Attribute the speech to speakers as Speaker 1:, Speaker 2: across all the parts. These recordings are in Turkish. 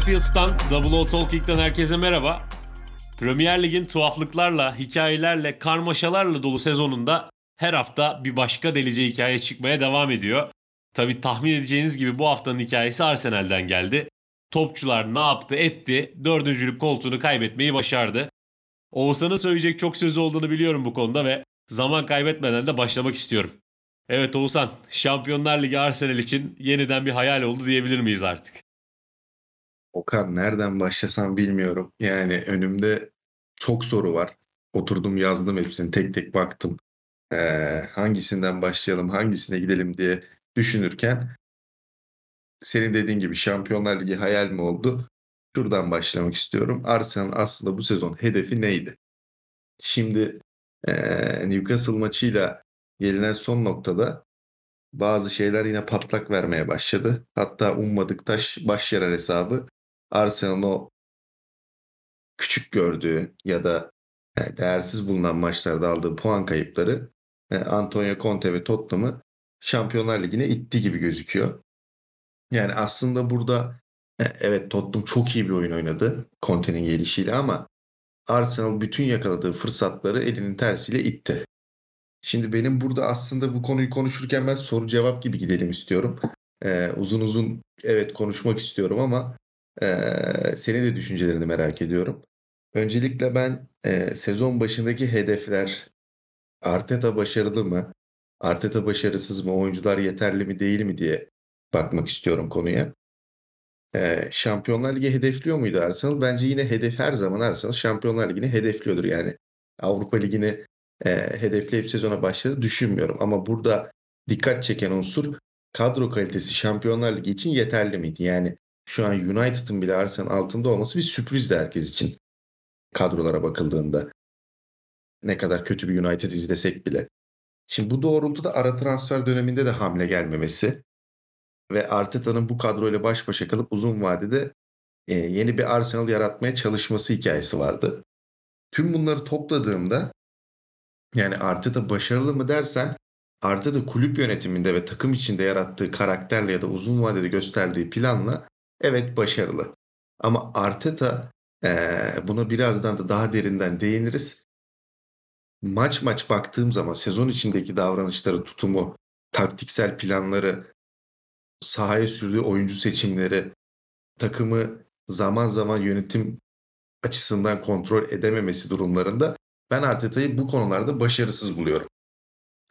Speaker 1: Brefield'dan Double Talking'den herkese merhaba. Premier Lig'in tuhaflıklarla, hikayelerle, karmaşalarla dolu sezonunda her hafta bir başka delice hikaye çıkmaya devam ediyor. Tabi tahmin edeceğiniz gibi bu haftanın hikayesi Arsenal'den geldi. Topçular ne yaptı etti, dördüncülük koltuğunu kaybetmeyi başardı. Oğuzhan'ın söyleyecek çok sözü olduğunu biliyorum bu konuda ve zaman kaybetmeden de başlamak istiyorum. Evet Oğuzhan, Şampiyonlar Ligi Arsenal için yeniden bir hayal oldu diyebilir miyiz artık?
Speaker 2: Okan nereden başlasam bilmiyorum. Yani önümde çok soru var. Oturdum yazdım hepsini tek tek baktım. Ee, hangisinden başlayalım, hangisine gidelim diye düşünürken senin dediğin gibi Şampiyonlar Ligi hayal mi oldu? Şuradan başlamak istiyorum. Arsenal aslında bu sezon hedefi neydi? Şimdi e, Newcastle maçıyla gelinen son noktada bazı şeyler yine patlak vermeye başladı. Hatta ummadık taş baş yarar hesabı Arsenal'ın o küçük gördüğü ya da e, değersiz bulunan maçlarda aldığı puan kayıpları e, Antonio Conte ve Tottenham'ı Şampiyonlar Ligi'ne itti gibi gözüküyor. Yani aslında burada e, evet Tottenham çok iyi bir oyun oynadı Conte'nin gelişiyle ama Arsenal bütün yakaladığı fırsatları elinin tersiyle itti. Şimdi benim burada aslında bu konuyu konuşurken ben soru cevap gibi gidelim istiyorum. Ee, uzun uzun evet konuşmak istiyorum ama e, senin de düşüncelerini merak ediyorum. Öncelikle ben e, sezon başındaki hedefler Arteta başarılı mı? Arteta başarısız mı? Oyuncular yeterli mi değil mi diye bakmak istiyorum konuya. Ee, Şampiyonlar Ligi hedefliyor muydu Arsenal? Bence yine hedef her zaman Arsenal Şampiyonlar Ligi'ni hedefliyordur. Yani Avrupa Ligi'ni e, hedefleyip sezona başladı düşünmüyorum. Ama burada dikkat çeken unsur kadro kalitesi Şampiyonlar Ligi için yeterli miydi? Yani şu an United'ın bile Arsenal altında olması bir sürprizdi herkes için kadrolara bakıldığında. Ne kadar kötü bir United izlesek bile. Şimdi bu doğrultuda ara transfer döneminde de hamle gelmemesi ve Arteta'nın bu kadroyla baş başa kalıp uzun vadede e, yeni bir Arsenal yaratmaya çalışması hikayesi vardı. Tüm bunları topladığımda yani Arteta başarılı mı dersen Arteta kulüp yönetiminde ve takım içinde yarattığı karakterle ya da uzun vadede gösterdiği planla evet başarılı. Ama Arteta e, buna birazdan da daha derinden değiniriz. Maç maç baktığım zaman sezon içindeki davranışları, tutumu, taktiksel planları, sahaya sürdüğü oyuncu seçimleri, takımı zaman zaman yönetim açısından kontrol edememesi durumlarında ben Arteta'yı bu konularda başarısız buluyorum.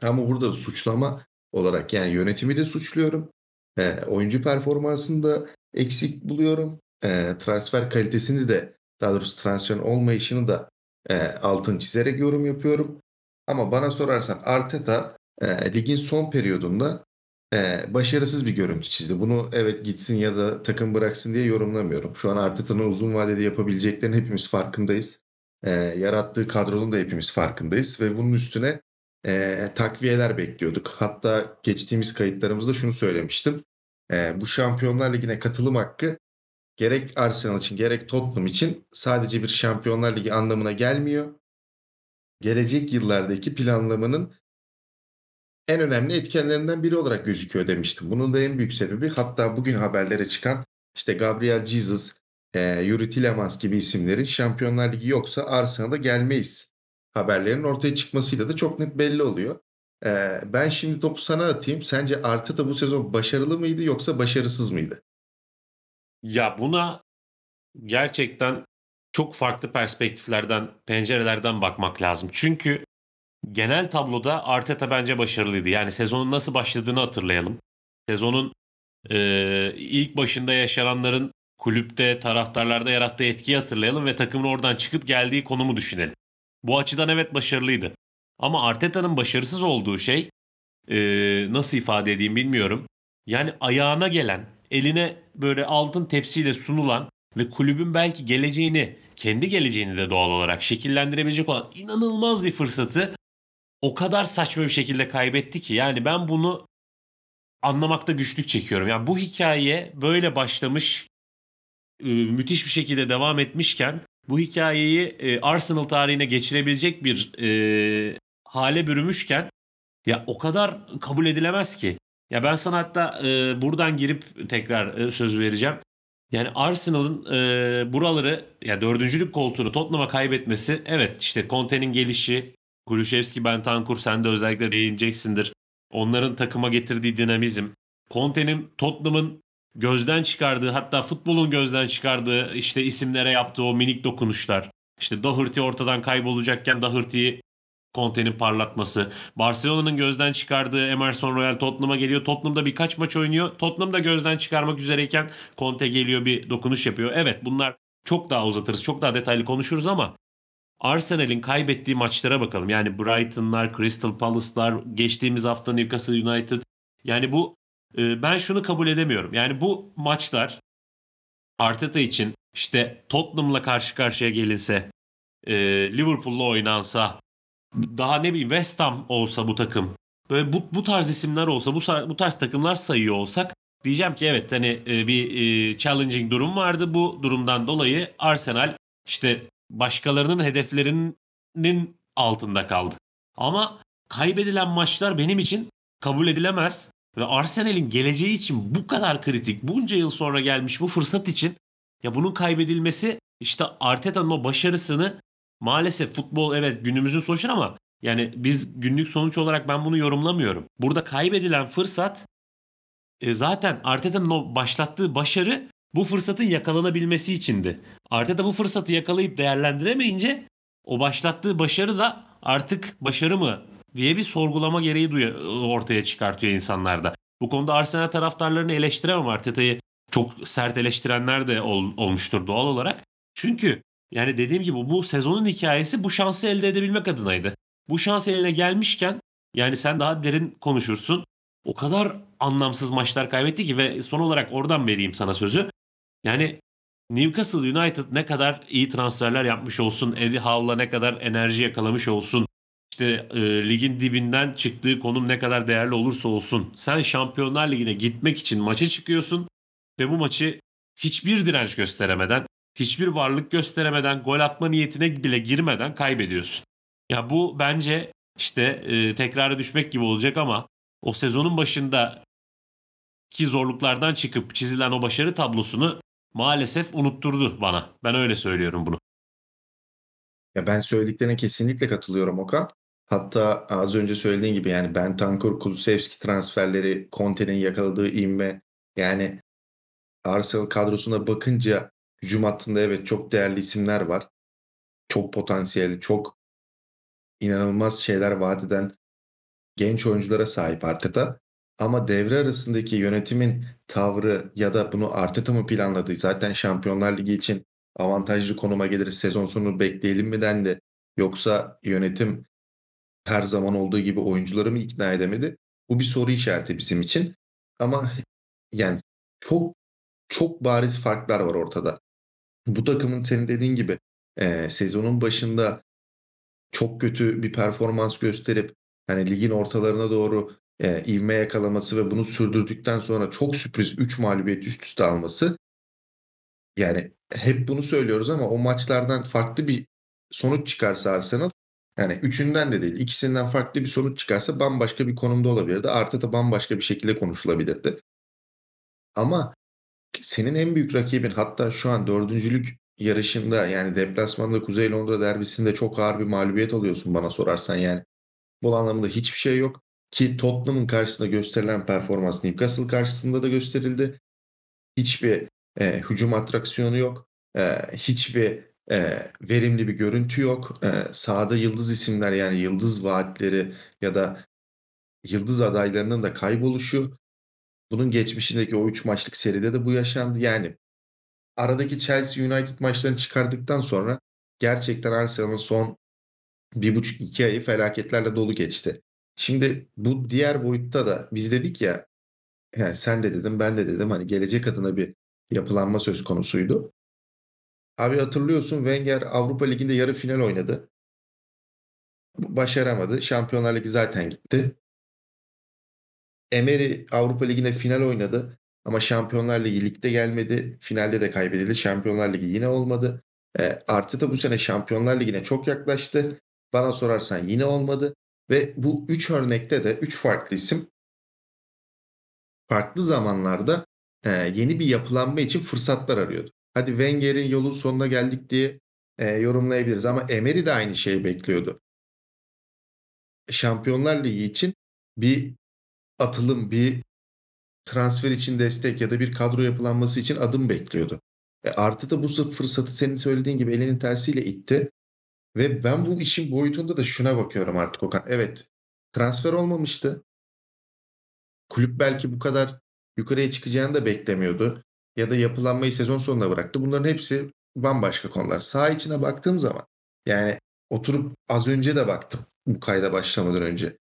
Speaker 2: Ama burada suçlama olarak yani yönetimi de suçluyorum. E, oyuncu performansını da eksik buluyorum. E, transfer kalitesini de daha doğrusu transfer olmayışını da e, altın çizerek yorum yapıyorum. Ama bana sorarsan Arteta e, ligin son periyodunda e, başarısız bir görüntü çizdi. Bunu evet gitsin ya da takım bıraksın diye yorumlamıyorum. Şu an Arteta'nın uzun vadede yapabileceklerini hepimiz farkındayız. E, yarattığı kadronun da hepimiz farkındayız ve bunun üstüne e, takviyeler bekliyorduk. Hatta geçtiğimiz kayıtlarımızda şunu söylemiştim. E, bu Şampiyonlar Ligi'ne katılım hakkı gerek Arsenal için gerek Tottenham için sadece bir Şampiyonlar Ligi anlamına gelmiyor. Gelecek yıllardaki planlamanın en önemli etkenlerinden biri olarak gözüküyor demiştim. Bunun da en büyük sebebi hatta bugün haberlere çıkan işte Gabriel Jesus, e, Yuri Tillemans gibi isimlerin Şampiyonlar Ligi yoksa Arsenal'a gelmeyiz haberlerin ortaya çıkmasıyla da çok net belli oluyor. E, ben şimdi topu sana atayım. Sence Arteta bu sezon başarılı mıydı yoksa başarısız mıydı?
Speaker 1: Ya buna gerçekten çok farklı perspektiflerden, pencerelerden bakmak lazım. Çünkü genel tabloda Arteta bence başarılıydı. Yani sezonun nasıl başladığını hatırlayalım. Sezonun e, ilk başında yaşananların kulüpte, taraftarlarda yarattığı etkiyi hatırlayalım ve takımın oradan çıkıp geldiği konumu düşünelim. Bu açıdan evet başarılıydı. Ama Arteta'nın başarısız olduğu şey e, nasıl ifade edeyim bilmiyorum. Yani ayağına gelen, eline böyle altın tepsiyle sunulan ve kulübün belki geleceğini, kendi geleceğini de doğal olarak şekillendirebilecek olan inanılmaz bir fırsatı o kadar saçma bir şekilde kaybetti ki yani ben bunu anlamakta güçlük çekiyorum. Yani bu hikaye böyle başlamış, müthiş bir şekilde devam etmişken bu hikayeyi Arsenal tarihine geçirebilecek bir e, hale bürümüşken ya o kadar kabul edilemez ki. Ya ben sana hatta e, buradan girip tekrar e, söz vereceğim. Yani Arsenal'ın e, buraları yani dördüncülük koltuğunu Tottenham'a kaybetmesi evet işte Conte'nin gelişi, Kulüşevski, Bentancur sen de özellikle değineceksindir. Onların takıma getirdiği dinamizm. Conte'nin Tottenham'ın gözden çıkardığı hatta futbolun gözden çıkardığı işte isimlere yaptığı o minik dokunuşlar. İşte Doherty ortadan kaybolacakken Doherty'yi Conte'nin parlatması. Barcelona'nın gözden çıkardığı Emerson Royal Tottenham'a geliyor. Tottenham'da birkaç maç oynuyor. Tottenham da gözden çıkarmak üzereyken Conte geliyor bir dokunuş yapıyor. Evet bunlar çok daha uzatırız. Çok daha detaylı konuşuruz ama Arsenal'in kaybettiği maçlara bakalım. Yani Brighton'lar, Crystal Palace'lar, geçtiğimiz hafta Newcastle United. Yani bu e, ben şunu kabul edemiyorum. Yani bu maçlar Arteta için işte Tottenham'la karşı karşıya gelinse, e, Liverpool'la oynansa, daha ne bileyim West Ham olsa bu takım. Böyle bu, bu tarz isimler olsa, bu, bu tarz takımlar sayıyor olsak diyeceğim ki evet hani e, bir e, challenging durum vardı. Bu durumdan dolayı Arsenal işte başkalarının hedeflerinin altında kaldı. Ama kaybedilen maçlar benim için kabul edilemez. Ve Arsenal'in geleceği için bu kadar kritik, bunca yıl sonra gelmiş bu fırsat için ya bunun kaybedilmesi işte Arteta'nın o başarısını maalesef futbol evet günümüzün sonuçları ama yani biz günlük sonuç olarak ben bunu yorumlamıyorum. Burada kaybedilen fırsat e, zaten Arteta'nın o başlattığı başarı bu fırsatın yakalanabilmesi içindi. Arteta bu fırsatı yakalayıp değerlendiremeyince o başlattığı başarı da artık başarı mı diye bir sorgulama gereği ortaya çıkartıyor insanlarda. Bu konuda Arsenal taraftarlarını eleştiremem Arteta'yı çok sert eleştirenler de ol, olmuştur doğal olarak. Çünkü yani dediğim gibi bu sezonun hikayesi bu şansı elde edebilmek adınaydı. Bu şans eline gelmişken yani sen daha derin konuşursun. O kadar anlamsız maçlar kaybetti ki ve son olarak oradan vereyim sana sözü. Yani Newcastle United ne kadar iyi transferler yapmış olsun, Eddie Howe'la ne kadar enerji yakalamış olsun, işte e, ligin dibinden çıktığı konum ne kadar değerli olursa olsun sen Şampiyonlar Ligi'ne gitmek için maça çıkıyorsun ve bu maçı hiçbir direnç gösteremeden, hiçbir varlık gösteremeden, gol atma niyetine bile girmeden kaybediyorsun. Ya bu bence işte e, tekrara düşmek gibi olacak ama o sezonun başında ki zorluklardan çıkıp çizilen o başarı tablosunu maalesef unutturdu bana. Ben öyle söylüyorum bunu.
Speaker 2: Ya ben söylediklerine kesinlikle katılıyorum Okan. Hatta az önce söylediğin gibi yani Bentancur, Kulusevski transferleri, Conte'nin yakaladığı inme yani Arsenal kadrosuna bakınca hücum hattında evet çok değerli isimler var. Çok potansiyel, çok inanılmaz şeyler vaat eden genç oyunculara sahip Arteta. Ama devre arasındaki yönetimin tavrı ya da bunu Arteta mı planladı? Zaten Şampiyonlar Ligi için avantajlı konuma geliriz sezon sonu bekleyelim mi dendi. Yoksa yönetim her zaman olduğu gibi oyuncuları mı ikna edemedi? Bu bir soru işareti bizim için. Ama yani çok çok bariz farklar var ortada. Bu takımın senin dediğin gibi e, sezonun başında çok kötü bir performans gösterip hani ligin ortalarına doğru e, ivme yakalaması ve bunu sürdürdükten sonra çok sürpriz 3 mağlubiyet üst üste alması yani hep bunu söylüyoruz ama o maçlardan farklı bir sonuç çıkarsa Arsenal yani üçünden de değil ikisinden farklı bir sonuç çıkarsa bambaşka bir konumda olabilirdi. Artı da bambaşka bir şekilde konuşulabilirdi. Ama senin en büyük rakibin hatta şu an dördüncülük yarışında yani deplasmanda Kuzey Londra derbisinde çok ağır bir mağlubiyet alıyorsun bana sorarsan yani. Bu anlamda hiçbir şey yok. Ki Tottenham'ın karşısında gösterilen performans Newcastle karşısında da gösterildi. Hiçbir e, hücum atraksiyonu yok. E, hiçbir e, verimli bir görüntü yok. E, sahada yıldız isimler yani yıldız vaatleri ya da yıldız adaylarının da kayboluşu. Bunun geçmişindeki o 3 maçlık seride de bu yaşandı. Yani aradaki Chelsea United maçlarını çıkardıktan sonra gerçekten Arsenal'ın son bir buçuk iki ayı felaketlerle dolu geçti. Şimdi bu diğer boyutta da biz dedik ya yani sen de dedim ben de dedim hani gelecek adına bir yapılanma söz konusuydu. Abi hatırlıyorsun Wenger Avrupa Ligi'nde yarı final oynadı. Başaramadı. Şampiyonlar Ligi zaten gitti. Emery Avrupa Ligi'nde final oynadı. Ama Şampiyonlar Ligi ligde gelmedi. Finalde de kaybedildi. Şampiyonlar Ligi yine olmadı. E, da bu sene Şampiyonlar Ligi'ne çok yaklaştı. Bana sorarsan yine olmadı. Ve bu üç örnekte de üç farklı isim farklı zamanlarda e, yeni bir yapılanma için fırsatlar arıyordu. Hadi Wenger'in yolun sonuna geldik diye e, yorumlayabiliriz ama Emery de aynı şeyi bekliyordu. Şampiyonlar Ligi için bir atılım, bir transfer için destek ya da bir kadro yapılanması için adım bekliyordu. E artı da bu fırsatı senin söylediğin gibi elinin tersiyle itti. Ve ben bu işin boyutunda da şuna bakıyorum artık Okan. Evet transfer olmamıştı. Kulüp belki bu kadar yukarıya çıkacağını da beklemiyordu. Ya da yapılanmayı sezon sonuna bıraktı. Bunların hepsi bambaşka konular. Sağ içine baktığım zaman yani oturup az önce de baktım bu kayda başlamadan önce.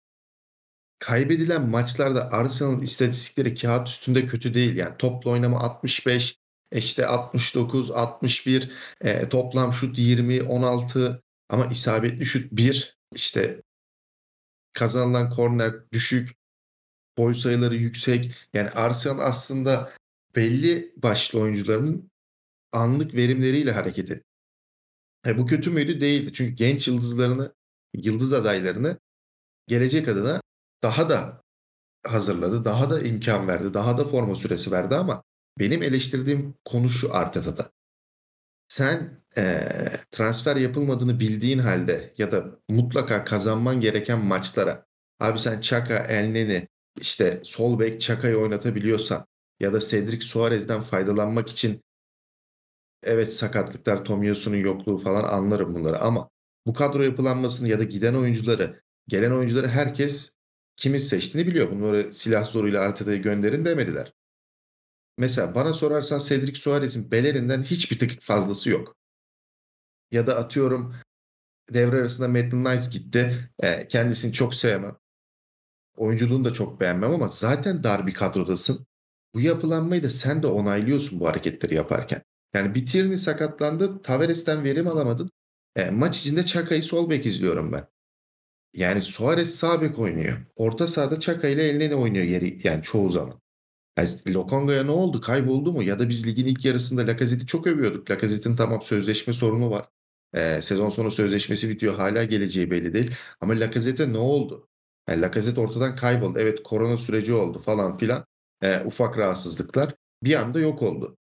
Speaker 2: Kaybedilen maçlarda Arsenal'ın istatistikleri kağıt üstünde kötü değil. Yani toplu oynama 65, işte 69, 61, e, toplam şut 20, 16 ama isabetli şut 1. İşte kazanılan korner düşük, boy sayıları yüksek. Yani Arsenal aslında belli başlı oyuncuların anlık verimleriyle hareket etti. E, bu kötü müydü? Değildi. Çünkü genç yıldızlarını, yıldız adaylarını gelecek adına daha da hazırladı, daha da imkan verdi, daha da forma süresi verdi ama benim eleştirdiğim konu şu Arteta'da. Sen e, transfer yapılmadığını bildiğin halde ya da mutlaka kazanman gereken maçlara abi sen Chaka, Elneni, işte sol bek Chaka'yı oynatabiliyorsan ya da Cedric Suarez'den faydalanmak için evet sakatlıklar Tomiyasun'un yokluğu falan anlarım bunları ama bu kadro yapılanmasını ya da giden oyuncuları, gelen oyuncuları herkes kimin seçtiğini biliyor. Bunları silah zoruyla Arteta'ya gönderin demediler. Mesela bana sorarsan Cedric Suarez'in belerinden hiçbir tık fazlası yok. Ya da atıyorum devre arasında Maitland Nice gitti. E, kendisini çok sevmem. Oyunculuğunu da çok beğenmem ama zaten dar bir kadrodasın. Bu yapılanmayı da sen de onaylıyorsun bu hareketleri yaparken. Yani bir Tierney sakatlandı. Tavares'ten verim alamadın. E, maç içinde Çaka'yı sol bek izliyorum ben. Yani Suarez sağ bek oynuyor. Orta sahada Çaka ile eline oynuyor yeri yani çoğu zaman. Yani Lokonga'ya ne oldu? Kayboldu mu? Ya da biz ligin ilk yarısında Lacazette'i çok övüyorduk. Lacazette'in tamam sözleşme sorunu var. Ee, sezon sonu sözleşmesi bitiyor. Hala geleceği belli değil. Ama Lacazette ne oldu? Yani Lacazette ortadan kayboldu. Evet korona süreci oldu falan filan. Ee, ufak rahatsızlıklar. Bir anda yok oldu.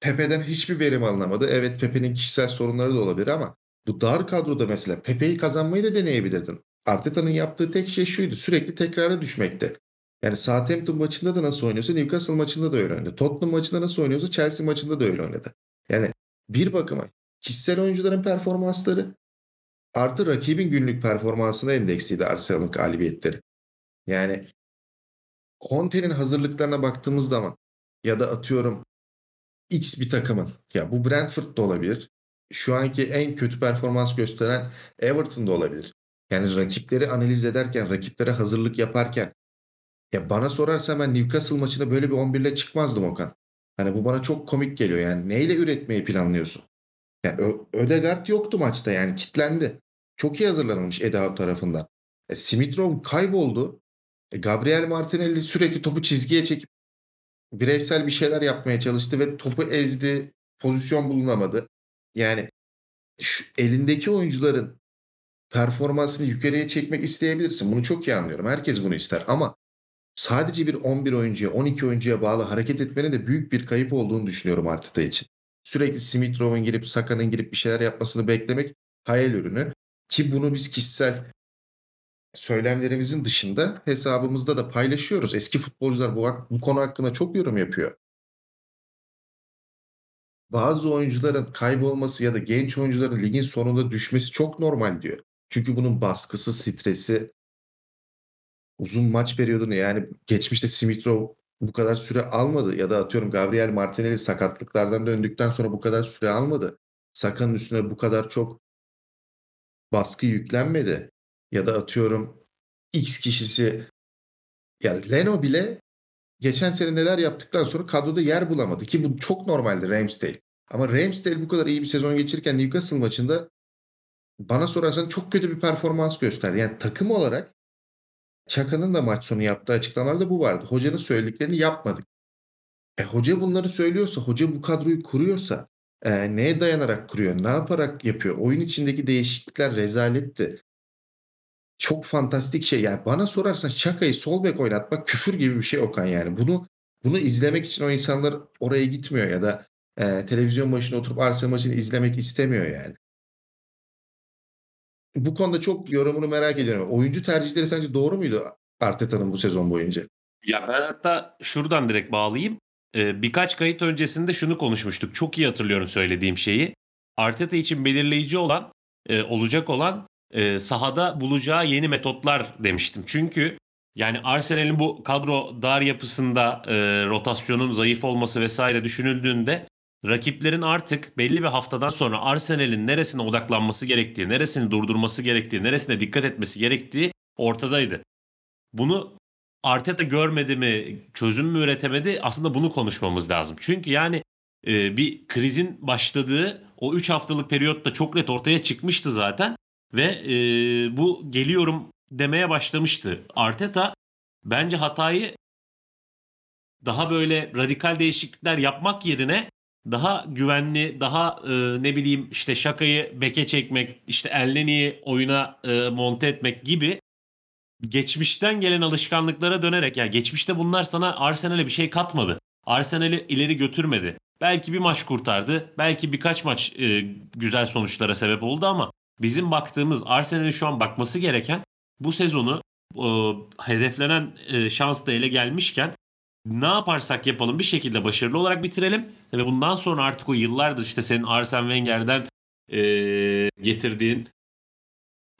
Speaker 2: Pepe'den hiçbir verim alınamadı. Evet Pepe'nin kişisel sorunları da olabilir ama bu dar kadroda mesela Pepe'yi kazanmayı da deneyebilirdin. Arteta'nın yaptığı tek şey şuydu. Sürekli tekrara düşmekte. Yani Southampton maçında da nasıl oynuyorsa Newcastle maçında da öyle oynadı. Tottenham maçında nasıl oynuyorsa Chelsea maçında da öyle oynadı. Yani bir bakıma kişisel oyuncuların performansları artı rakibin günlük performansına endeksliydi Arsenal'ın galibiyetleri. Yani Conte'nin hazırlıklarına baktığımız zaman ya da atıyorum X bir takımın ya bu Brentford da olabilir. Şu anki en kötü performans gösteren Everton da olabilir. Yani rakipleri analiz ederken, rakiplere hazırlık yaparken ya bana sorarsa ben Newcastle maçına böyle bir 11 ile çıkmazdım Okan. Hani bu bana çok komik geliyor yani. Neyle üretmeyi planlıyorsun? Yani Ö- Ödegaard yoktu maçta yani kitlendi. Çok iyi hazırlanılmış Eda tarafından. E, Simitrov kayboldu. E, Gabriel Martinelli sürekli topu çizgiye çekip bireysel bir şeyler yapmaya çalıştı ve topu ezdi. Pozisyon bulunamadı. Yani şu elindeki oyuncuların performansını yukarıya çekmek isteyebilirsin. Bunu çok iyi anlıyorum. Herkes bunu ister ama sadece bir 11 oyuncuya, 12 oyuncuya bağlı hareket etmenin de büyük bir kayıp olduğunu düşünüyorum Arteta için. Sürekli Smith girip Saka'nın girip bir şeyler yapmasını beklemek hayal ürünü. Ki bunu biz kişisel söylemlerimizin dışında hesabımızda da paylaşıyoruz. Eski futbolcular bu, bu konu hakkında çok yorum yapıyor. Bazı oyuncuların kaybolması ya da genç oyuncuların ligin sonunda düşmesi çok normal diyor. Çünkü bunun baskısı, stresi, uzun maç periyodunu yani geçmişte Simitrov bu kadar süre almadı ya da atıyorum Gabriel Martinelli sakatlıklardan döndükten sonra bu kadar süre almadı. Saka'nın üstüne bu kadar çok baskı yüklenmedi. Ya da atıyorum X kişisi yani Leno bile geçen sene neler yaptıktan sonra kadroda yer bulamadı ki bu çok normaldi Ramsdale. Ama Ramsdale bu kadar iyi bir sezon geçirirken Newcastle maçında bana sorarsan çok kötü bir performans gösterdi. Yani takım olarak Çaka'nın da maç sonu yaptığı açıklamalarda bu vardı. Hocanın söylediklerini yapmadık. E, hoca bunları söylüyorsa, hoca bu kadroyu kuruyorsa e, neye dayanarak kuruyor, ne yaparak yapıyor? Oyun içindeki değişiklikler rezaletti. Çok fantastik şey. Yani bana sorarsan Çaka'yı sol bek oynatmak küfür gibi bir şey Okan yani. Bunu bunu izlemek için o insanlar oraya gitmiyor ya da e, televizyon başına oturup Arsenal maçını izlemek istemiyor yani. Bu konuda çok yorumunu merak ediyorum. Oyuncu tercihleri sence doğru muydu Arteta'nın bu sezon boyunca?
Speaker 1: Ya ben hatta şuradan direkt bağlayayım. Ee, birkaç kayıt öncesinde şunu konuşmuştuk. Çok iyi hatırlıyorum söylediğim şeyi. Arteta için belirleyici olan, e, olacak olan e, sahada bulacağı yeni metotlar demiştim. Çünkü yani Arsenal'in bu kadro dar yapısında e, rotasyonun zayıf olması vesaire düşünüldüğünde rakiplerin artık belli bir haftadan sonra Arsenal'in neresine odaklanması gerektiği, neresini durdurması gerektiği, neresine dikkat etmesi gerektiği ortadaydı. Bunu Arteta görmedi mi, çözüm mü üretemedi? Aslında bunu konuşmamız lazım. Çünkü yani e, bir krizin başladığı o 3 haftalık periyotta çok net ortaya çıkmıştı zaten. Ve e, bu geliyorum demeye başlamıştı. Arteta bence hatayı daha böyle radikal değişiklikler yapmak yerine daha güvenli, daha e, ne bileyim işte şakayı beke çekmek, işte Elneni'yi oyuna e, monte etmek gibi geçmişten gelen alışkanlıklara dönerek yani geçmişte bunlar sana Arsenal'e bir şey katmadı. Arsenal'i ileri götürmedi. Belki bir maç kurtardı. Belki birkaç maç e, güzel sonuçlara sebep oldu ama bizim baktığımız Arsenal'in şu an bakması gereken bu sezonu e, hedeflenen e, şans da ele gelmişken ne yaparsak yapalım bir şekilde başarılı olarak bitirelim ve bundan sonra artık o yıllardır işte senin Arsene Wenger'den e, getirdiğin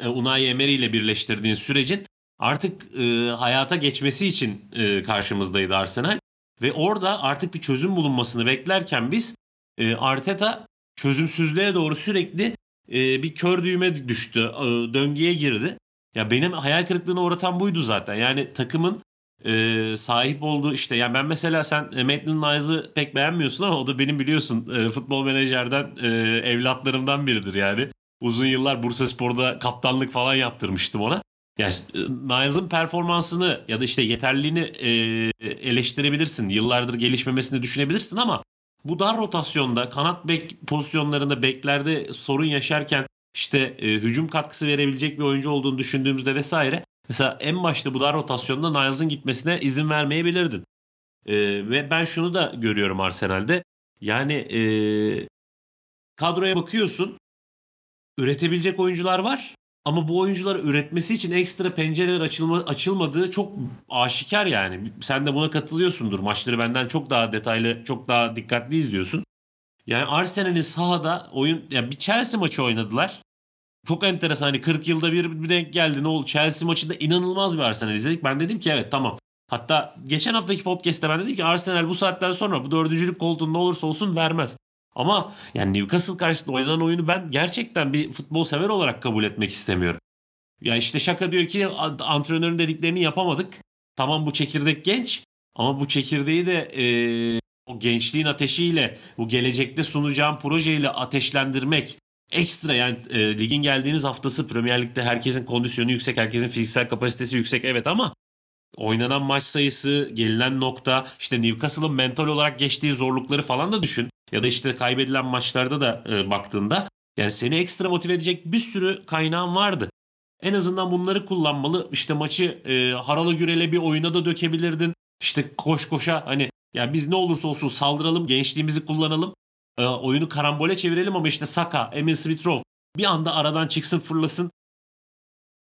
Speaker 1: e, Unai Emery ile birleştirdiğin sürecin artık e, hayata geçmesi için e, karşımızdaydı Arsenal. Ve orada artık bir çözüm bulunmasını beklerken biz e, Arteta çözümsüzlüğe doğru sürekli e, bir kör düğme düştü. E, döngüye girdi. Ya benim hayal kırıklığına uğratan buydu zaten. Yani takımın e, sahip olduğu işte yani ben mesela sen e, Maitland pek beğenmiyorsun ama o da benim biliyorsun e, futbol menajerden evlatlarımdan biridir yani. Uzun yıllar Bursa Spor'da kaptanlık falan yaptırmıştım ona. Yani e, Niles'ın performansını ya da işte yeterliliğini eleştirebilirsin. Yıllardır gelişmemesini düşünebilirsin ama bu dar rotasyonda kanat bek pozisyonlarında beklerde sorun yaşarken işte e, hücum katkısı verebilecek bir oyuncu olduğunu düşündüğümüzde vesaire mesela en başta bu dar rotasyonda Niles'ın gitmesine izin vermeyebilirdin. E, ve ben şunu da görüyorum Arsenal'de. Yani e, kadroya bakıyorsun üretebilecek oyuncular var ama bu oyuncuları üretmesi için ekstra pencereler açılma, açılmadığı çok aşikar yani. Sen de buna katılıyorsundur. Maçları benden çok daha detaylı, çok daha dikkatli izliyorsun. Yani Arsenal'in sahada oyun ya bir Chelsea maçı oynadılar. Çok enteresan hani 40 yılda bir bir denk geldi ne oldu? Chelsea maçında inanılmaz bir Arsenal izledik. Ben dedim ki evet tamam. Hatta geçen haftaki podcast'te ben dedim ki Arsenal bu saatten sonra bu dördüncülük koltuğunu ne olursa olsun vermez. Ama yani Newcastle karşısında oynanan oyunu ben gerçekten bir futbol sever olarak kabul etmek istemiyorum. Ya işte şaka diyor ki antrenörün dediklerini yapamadık. Tamam bu çekirdek genç ama bu çekirdeği de e, o gençliğin ateşiyle bu gelecekte sunacağım projeyle ateşlendirmek ekstra yani e, ligin geldiğiniz haftası Premier Lig'de herkesin kondisyonu yüksek, herkesin fiziksel kapasitesi yüksek evet ama oynanan maç sayısı, gelinen nokta, işte Newcastle'ın mental olarak geçtiği zorlukları falan da düşün. Ya da işte kaybedilen maçlarda da e, baktığında yani seni ekstra motive edecek bir sürü kaynağın vardı. En azından bunları kullanmalı. İşte maçı e, haralı gürele bir oyuna da dökebilirdin. İşte koş koşa hani ya biz ne olursa olsun saldıralım, gençliğimizi kullanalım. E, oyunu karambole çevirelim ama işte Saka, Emil Smith-Rowe bir anda aradan çıksın fırlasın.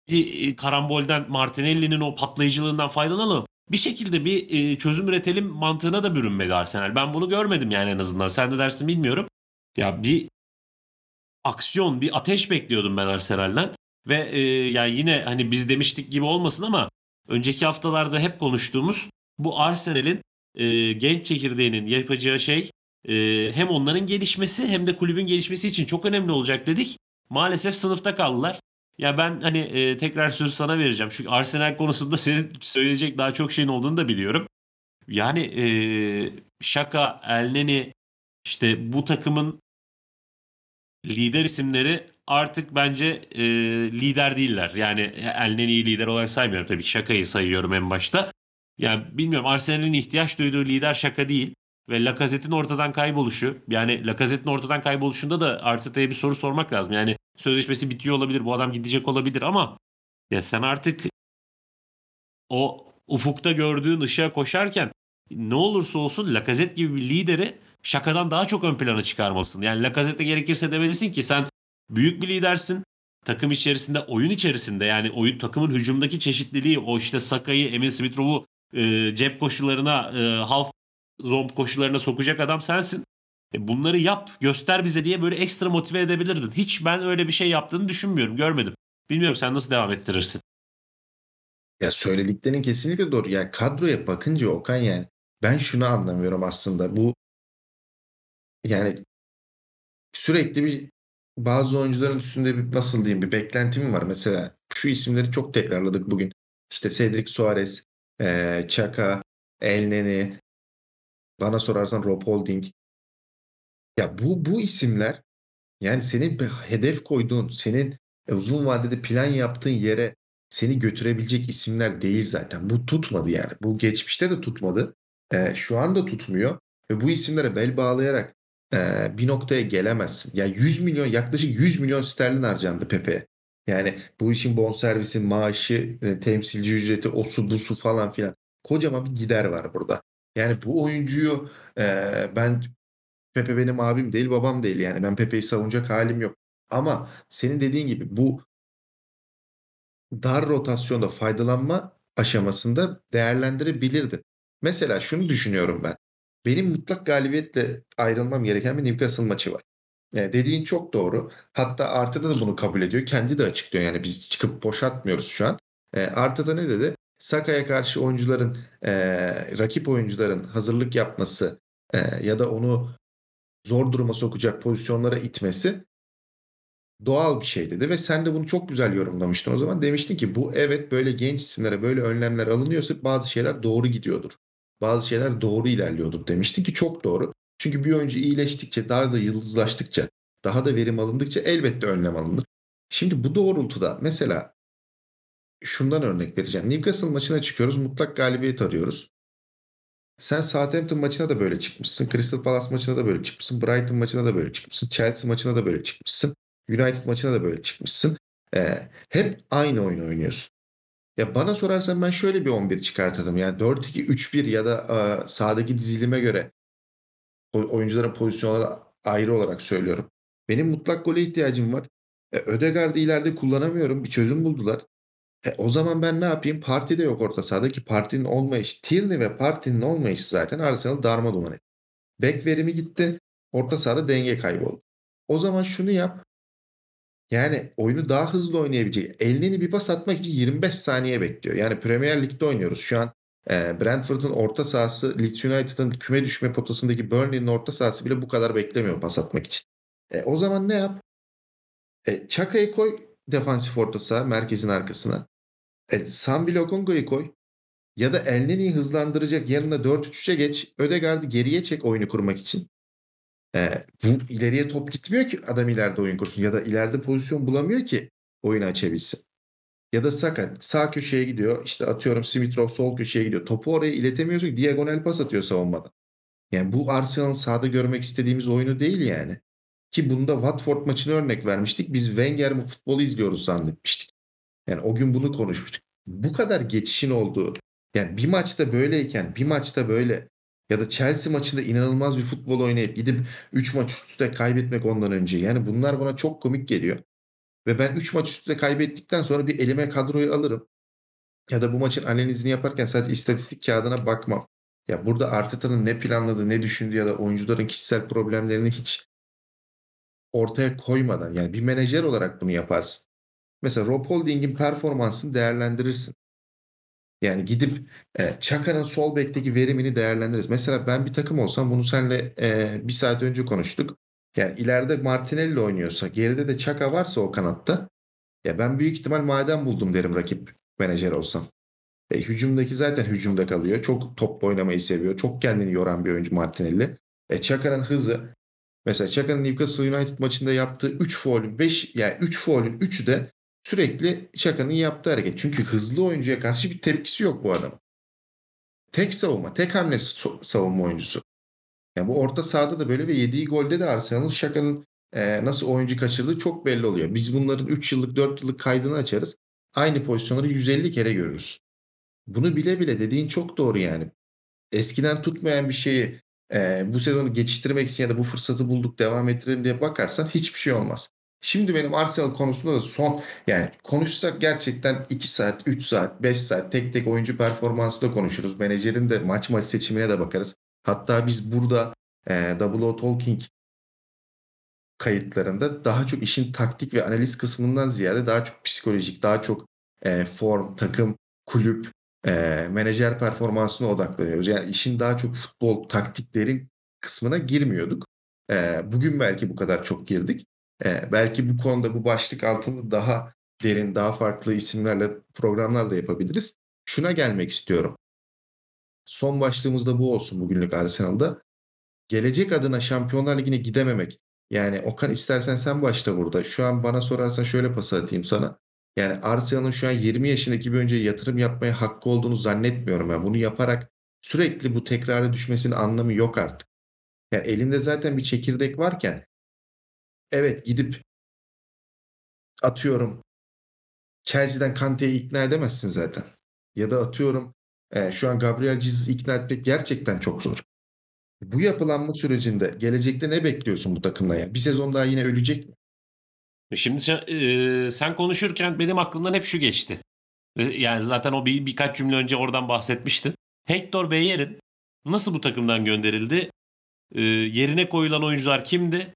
Speaker 1: Bir e, karambolden Martinelli'nin o patlayıcılığından faydalanalım bir şekilde bir e, çözüm üretelim mantığına da bürünmedi Arsenal. Ben bunu görmedim yani en azından. Sen de dersin bilmiyorum. Ya bir aksiyon, bir ateş bekliyordum ben Arsenal'den. Ve e, yani yine hani biz demiştik gibi olmasın ama önceki haftalarda hep konuştuğumuz bu Arsenal'in e, genç çekirdeğinin yapacağı şey e, hem onların gelişmesi hem de kulübün gelişmesi için çok önemli olacak dedik. Maalesef sınıfta kaldılar. Ya ben hani e, tekrar sözü sana vereceğim. Çünkü Arsenal konusunda senin söyleyecek daha çok şeyin olduğunu da biliyorum. Yani e, Şaka, Elneni işte bu takımın lider isimleri artık bence e, lider değiller. Yani Elneni'yi lider olarak saymıyorum tabii Şaka'yı sayıyorum en başta. Yani bilmiyorum Arsenal'in ihtiyaç duyduğu lider Şaka değil. Ve Lacazette'in ortadan kayboluşu. Yani Lacazette'in ortadan kayboluşunda da Arteta'ya bir soru sormak lazım. Yani sözleşmesi bitiyor olabilir. Bu adam gidecek olabilir ama ya sen artık o ufukta gördüğün ışığa koşarken ne olursa olsun Lacazette gibi bir lideri şakadan daha çok ön plana çıkarmalısın. Yani Lacazette'e gerekirse demelisin ki sen büyük bir lidersin. Takım içerisinde, oyun içerisinde yani oyun takımın hücumdaki çeşitliliği, o işte Saka'yı, Emil Smith-Rowe'u e, cep koşularına, e, half zomb koşularına sokacak adam sensin. E, bunları yap, göster bize diye böyle ekstra motive edebilirdin. Hiç ben öyle bir şey yaptığını düşünmüyorum, görmedim. Bilmiyorum sen nasıl devam ettirirsin.
Speaker 2: Ya söylediklerin kesinlikle doğru. Yani kadroya bakınca Okan yani ben şunu anlamıyorum aslında. Bu yani sürekli bir bazı oyuncuların üstünde bir nasıl diyeyim bir beklentim var. Mesela şu isimleri çok tekrarladık bugün. İşte Cedric Suarez, Chaka, Elneny, bana sorarsan Rob Holding. Ya bu bu isimler yani senin bir hedef koyduğun, senin uzun vadede plan yaptığın yere seni götürebilecek isimler değil zaten. Bu tutmadı yani. Bu geçmişte de tutmadı. E, şu anda tutmuyor. Ve bu isimlere bel bağlayarak e, bir noktaya gelemezsin. Ya yani 100 milyon yaklaşık 100 milyon sterlin harcandı Pepe. Yani bu işin bonservisi, maaşı, e, temsilci ücreti, o su bu su falan filan. Kocaman bir gider var burada. Yani bu oyuncuyu e, ben Pepe benim abim değil babam değil yani. Ben Pepe'yi savunacak halim yok. Ama senin dediğin gibi bu dar rotasyonda faydalanma aşamasında değerlendirebilirdi. Mesela şunu düşünüyorum ben. Benim mutlak galibiyetle ayrılmam gereken bir Newcastle maçı var. Yani dediğin çok doğru. Hatta Arteta da bunu kabul ediyor. Kendi de açıklıyor. Yani biz çıkıp boşaltmıyoruz şu an. E, Arteta ne dedi? Saka'ya karşı oyuncuların, e, rakip oyuncuların hazırlık yapması e, ya da onu zor duruma sokacak pozisyonlara itmesi doğal bir şey dedi ve sen de bunu çok güzel yorumlamıştın o zaman. Demiştin ki bu evet böyle genç isimlere böyle önlemler alınıyorsa bazı şeyler doğru gidiyordur. Bazı şeyler doğru ilerliyordur demiştin ki çok doğru. Çünkü bir oyuncu iyileştikçe daha da yıldızlaştıkça daha da verim alındıkça elbette önlem alınır. Şimdi bu doğrultuda mesela şundan örnek vereceğim. Newcastle maçına çıkıyoruz mutlak galibiyet arıyoruz. Sen Southampton maçına da böyle çıkmışsın. Crystal Palace maçına da böyle çıkmışsın. Brighton maçına da böyle çıkmışsın. Chelsea maçına da böyle çıkmışsın. United maçına da böyle çıkmışsın. Ee, hep aynı oyun oynuyorsun. Ya bana sorarsan ben şöyle bir 11 çıkartırdım. Yani 4-2-3-1 ya da e, sahadaki dizilime göre oyuncuların pozisyonları ayrı olarak söylüyorum. Benim mutlak gole ihtiyacım var. E, Ödegaard'ı ileride kullanamıyorum. Bir çözüm buldular. E, o zaman ben ne yapayım? Parti de yok orta sahadaki partinin olmayışı. Tierney ve partinin olmayışı zaten Arsenal darma duman etti. Bek verimi gitti. Orta sahada denge kayboldu. O zaman şunu yap. Yani oyunu daha hızlı oynayabilecek. Elini bir pas atmak için 25 saniye bekliyor. Yani Premier Lig'de oynuyoruz. Şu an e, Brentford'un orta sahası, Leeds United'ın küme düşme potasındaki Burnley'nin orta sahası bile bu kadar beklemiyor pas atmak için. E, o zaman ne yap? E, Çaka'yı koy defansif orta saha merkezin arkasına. E, Sambi Lokongo'yu koy. Ya da Elneni'yi hızlandıracak yanına 4-3-3'e geç. Ödegaard'ı geriye çek oyunu kurmak için. E, bu ileriye top gitmiyor ki adam ileride oyun kursun. Ya da ileride pozisyon bulamıyor ki oyunu açabilsin. Ya da Saka sağ köşeye gidiyor. İşte atıyorum Smith sol köşeye gidiyor. Topu oraya iletemiyorsa diagonal pas atıyor savunmada. Yani bu Arsenal'ın sahada görmek istediğimiz oyunu değil yani. Ki bunda Watford maçını örnek vermiştik. Biz Wenger mi futbolu izliyoruz zannetmiştik. Yani o gün bunu konuşmuştuk. Bu kadar geçişin olduğu yani bir maçta böyleyken bir maçta böyle ya da Chelsea maçında inanılmaz bir futbol oynayıp gidip 3 maç üst üste kaybetmek ondan önce. Yani bunlar bana çok komik geliyor. Ve ben 3 maç üst üste kaybettikten sonra bir elime kadroyu alırım. Ya da bu maçın analizini yaparken sadece istatistik kağıdına bakmam. Ya burada Arteta'nın ne planladı, ne düşündü ya da oyuncuların kişisel problemlerini hiç ortaya koymadan yani bir menajer olarak bunu yaparsın. Mesela Rob Holding'in performansını değerlendirirsin. Yani gidip e, Çaka'nın sol bekteki verimini değerlendiririz. Mesela ben bir takım olsam bunu seninle e, bir saat önce konuştuk. Yani ileride Martinelli oynuyorsa, geride de Çaka varsa o kanatta ya ben büyük ihtimal maden buldum derim rakip menajer olsam. E, hücumdaki zaten hücumda kalıyor. Çok top oynamayı seviyor. Çok kendini yoran bir oyuncu Martinelli. E, Çaka'nın hızı. Mesela Çaka'nın Newcastle United maçında yaptığı 3 foul'ün 5 yani 3 foul'ün 3'ü de sürekli Çaka'nın yaptığı hareket. Çünkü hızlı oyuncuya karşı bir tepkisi yok bu adamın. Tek savunma, tek hamle savunma oyuncusu. Yani bu orta sahada da böyle ve yediği golde de Arsenal'ın Şaka'nın e, nasıl oyuncu kaçırdığı çok belli oluyor. Biz bunların 3 yıllık 4 yıllık kaydını açarız. Aynı pozisyonları 150 kere görürüz. Bunu bile bile dediğin çok doğru yani. eskiden tutmayan bir şeyi e, bu sezonu geçiştirmek için ya da bu fırsatı bulduk devam ettirelim diye bakarsan hiçbir şey olmaz. Şimdi benim Arsenal konusunda da son yani konuşsak gerçekten 2 saat, 3 saat, 5 saat tek tek oyuncu performansı da konuşuruz. Menajerin de maç maç seçimine de bakarız. Hatta biz burada e, Double O Talking kayıtlarında daha çok işin taktik ve analiz kısmından ziyade daha çok psikolojik, daha çok e, form, takım, kulüp, e, menajer performansına odaklanıyoruz. Yani işin daha çok futbol, taktiklerin kısmına girmiyorduk. E, bugün belki bu kadar çok girdik. E, belki bu konuda bu başlık altında daha derin, daha farklı isimlerle programlar da yapabiliriz. Şuna gelmek istiyorum. Son başlığımız da bu olsun bugünlük Arsenal'da. Gelecek adına Şampiyonlar Ligi'ne gidememek. Yani Okan istersen sen başla burada. Şu an bana sorarsan şöyle pas atayım sana. Yani Arsenal'ın şu an 20 yaşındaki bir önce yatırım yapmaya hakkı olduğunu zannetmiyorum. Yani bunu yaparak sürekli bu tekrarı düşmesinin anlamı yok artık. Yani elinde zaten bir çekirdek varken evet gidip atıyorum Chelsea'den Kante'yi ikna edemezsin zaten. Ya da atıyorum e, şu an Gabriel Cezus'u ikna etmek gerçekten çok zor. Bu yapılanma sürecinde gelecekte ne bekliyorsun bu takımla ya? Bir sezon daha yine ölecek mi?
Speaker 1: Şimdi sen, e, sen konuşurken benim aklımdan hep şu geçti. Yani zaten o bir, birkaç cümle önce oradan bahsetmiştin. Hector Beyer'in nasıl bu takımdan gönderildi? E, yerine koyulan oyuncular kimdi?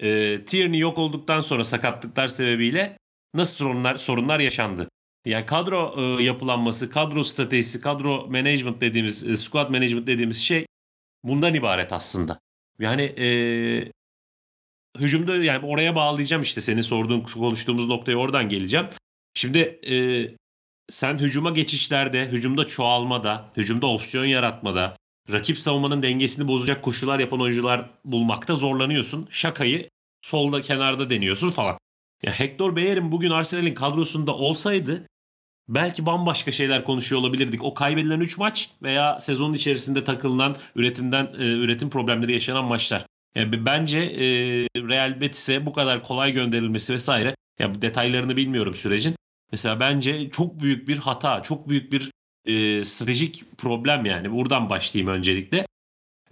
Speaker 1: E, Tierney yok olduktan sonra sakatlıklar sebebiyle nasıl sorunlar sorunlar yaşandı? Yani kadro e, yapılanması, kadro stratejisi, kadro management dediğimiz, e, squad management dediğimiz şey bundan ibaret aslında. Yani e, hücumda yani oraya bağlayacağım işte senin sorduğun konuştuğumuz noktaya oradan geleceğim. Şimdi e, sen hücuma geçişlerde, hücumda çoğalmada, hücumda opsiyon yaratmada, rakip savunmanın dengesini bozacak koşular yapan oyuncular bulmakta zorlanıyorsun. Şakayı solda kenarda deniyorsun falan. Ya Hector Bellerin bugün Arsenal'in kadrosunda olsaydı belki bambaşka şeyler konuşuyor olabilirdik. O kaybedilen 3 maç veya sezonun içerisinde takılınan üretimden e, üretim problemleri yaşanan maçlar. Yani bence e, Real Betis'e bu kadar kolay gönderilmesi vesaire ya detaylarını bilmiyorum sürecin. Mesela bence çok büyük bir hata, çok büyük bir e, stratejik problem yani. Buradan başlayayım öncelikle.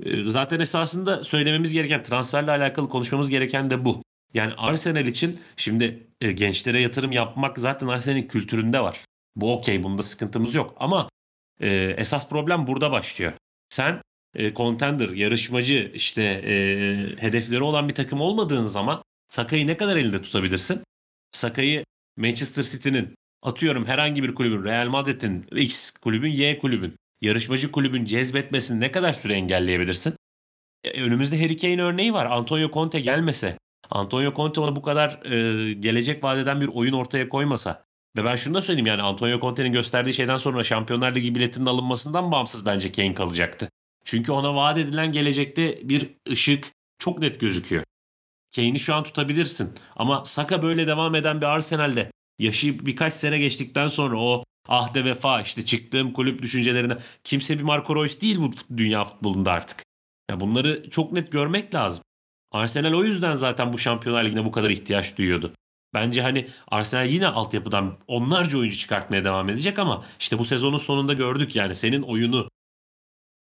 Speaker 1: E, zaten esasında söylememiz gereken, transferle alakalı konuşmamız gereken de bu. Yani Arsenal için şimdi e, gençlere yatırım yapmak zaten Arsenal'in kültüründe var. Bu okey, bunda sıkıntımız yok. Ama e, esas problem burada başlıyor. Sen e, contender, yarışmacı, işte e, hedefleri olan bir takım olmadığın zaman Saka'yı ne kadar elinde tutabilirsin? Saka'yı Manchester City'nin atıyorum herhangi bir kulübün, Real Madrid'in, X kulübün, Y kulübün, yarışmacı kulübün cezbetmesini ne kadar süre engelleyebilirsin? E, önümüzde Harry Kane örneği var. Antonio Conte gelmese, Antonio Conte ona bu kadar e, gelecek vadeden bir oyun ortaya koymasa ve ben şunu da söyleyeyim yani Antonio Conte'nin gösterdiği şeyden sonra Şampiyonlar Ligi biletinin alınmasından bağımsız bence Kane kalacaktı. Çünkü ona vaat edilen gelecekte bir ışık çok net gözüküyor. Kane'i şu an tutabilirsin. Ama Saka böyle devam eden bir Arsenal'de yaşı birkaç sene geçtikten sonra o ahde vefa işte çıktığım kulüp düşüncelerine kimse bir Marco Reus değil bu dünya futbolunda artık. Ya bunları çok net görmek lazım. Arsenal o yüzden zaten bu Şampiyonlar Ligi'ne bu kadar ihtiyaç duyuyordu. Bence hani Arsenal yine altyapıdan onlarca oyuncu çıkartmaya devam edecek ama işte bu sezonun sonunda gördük yani senin oyunu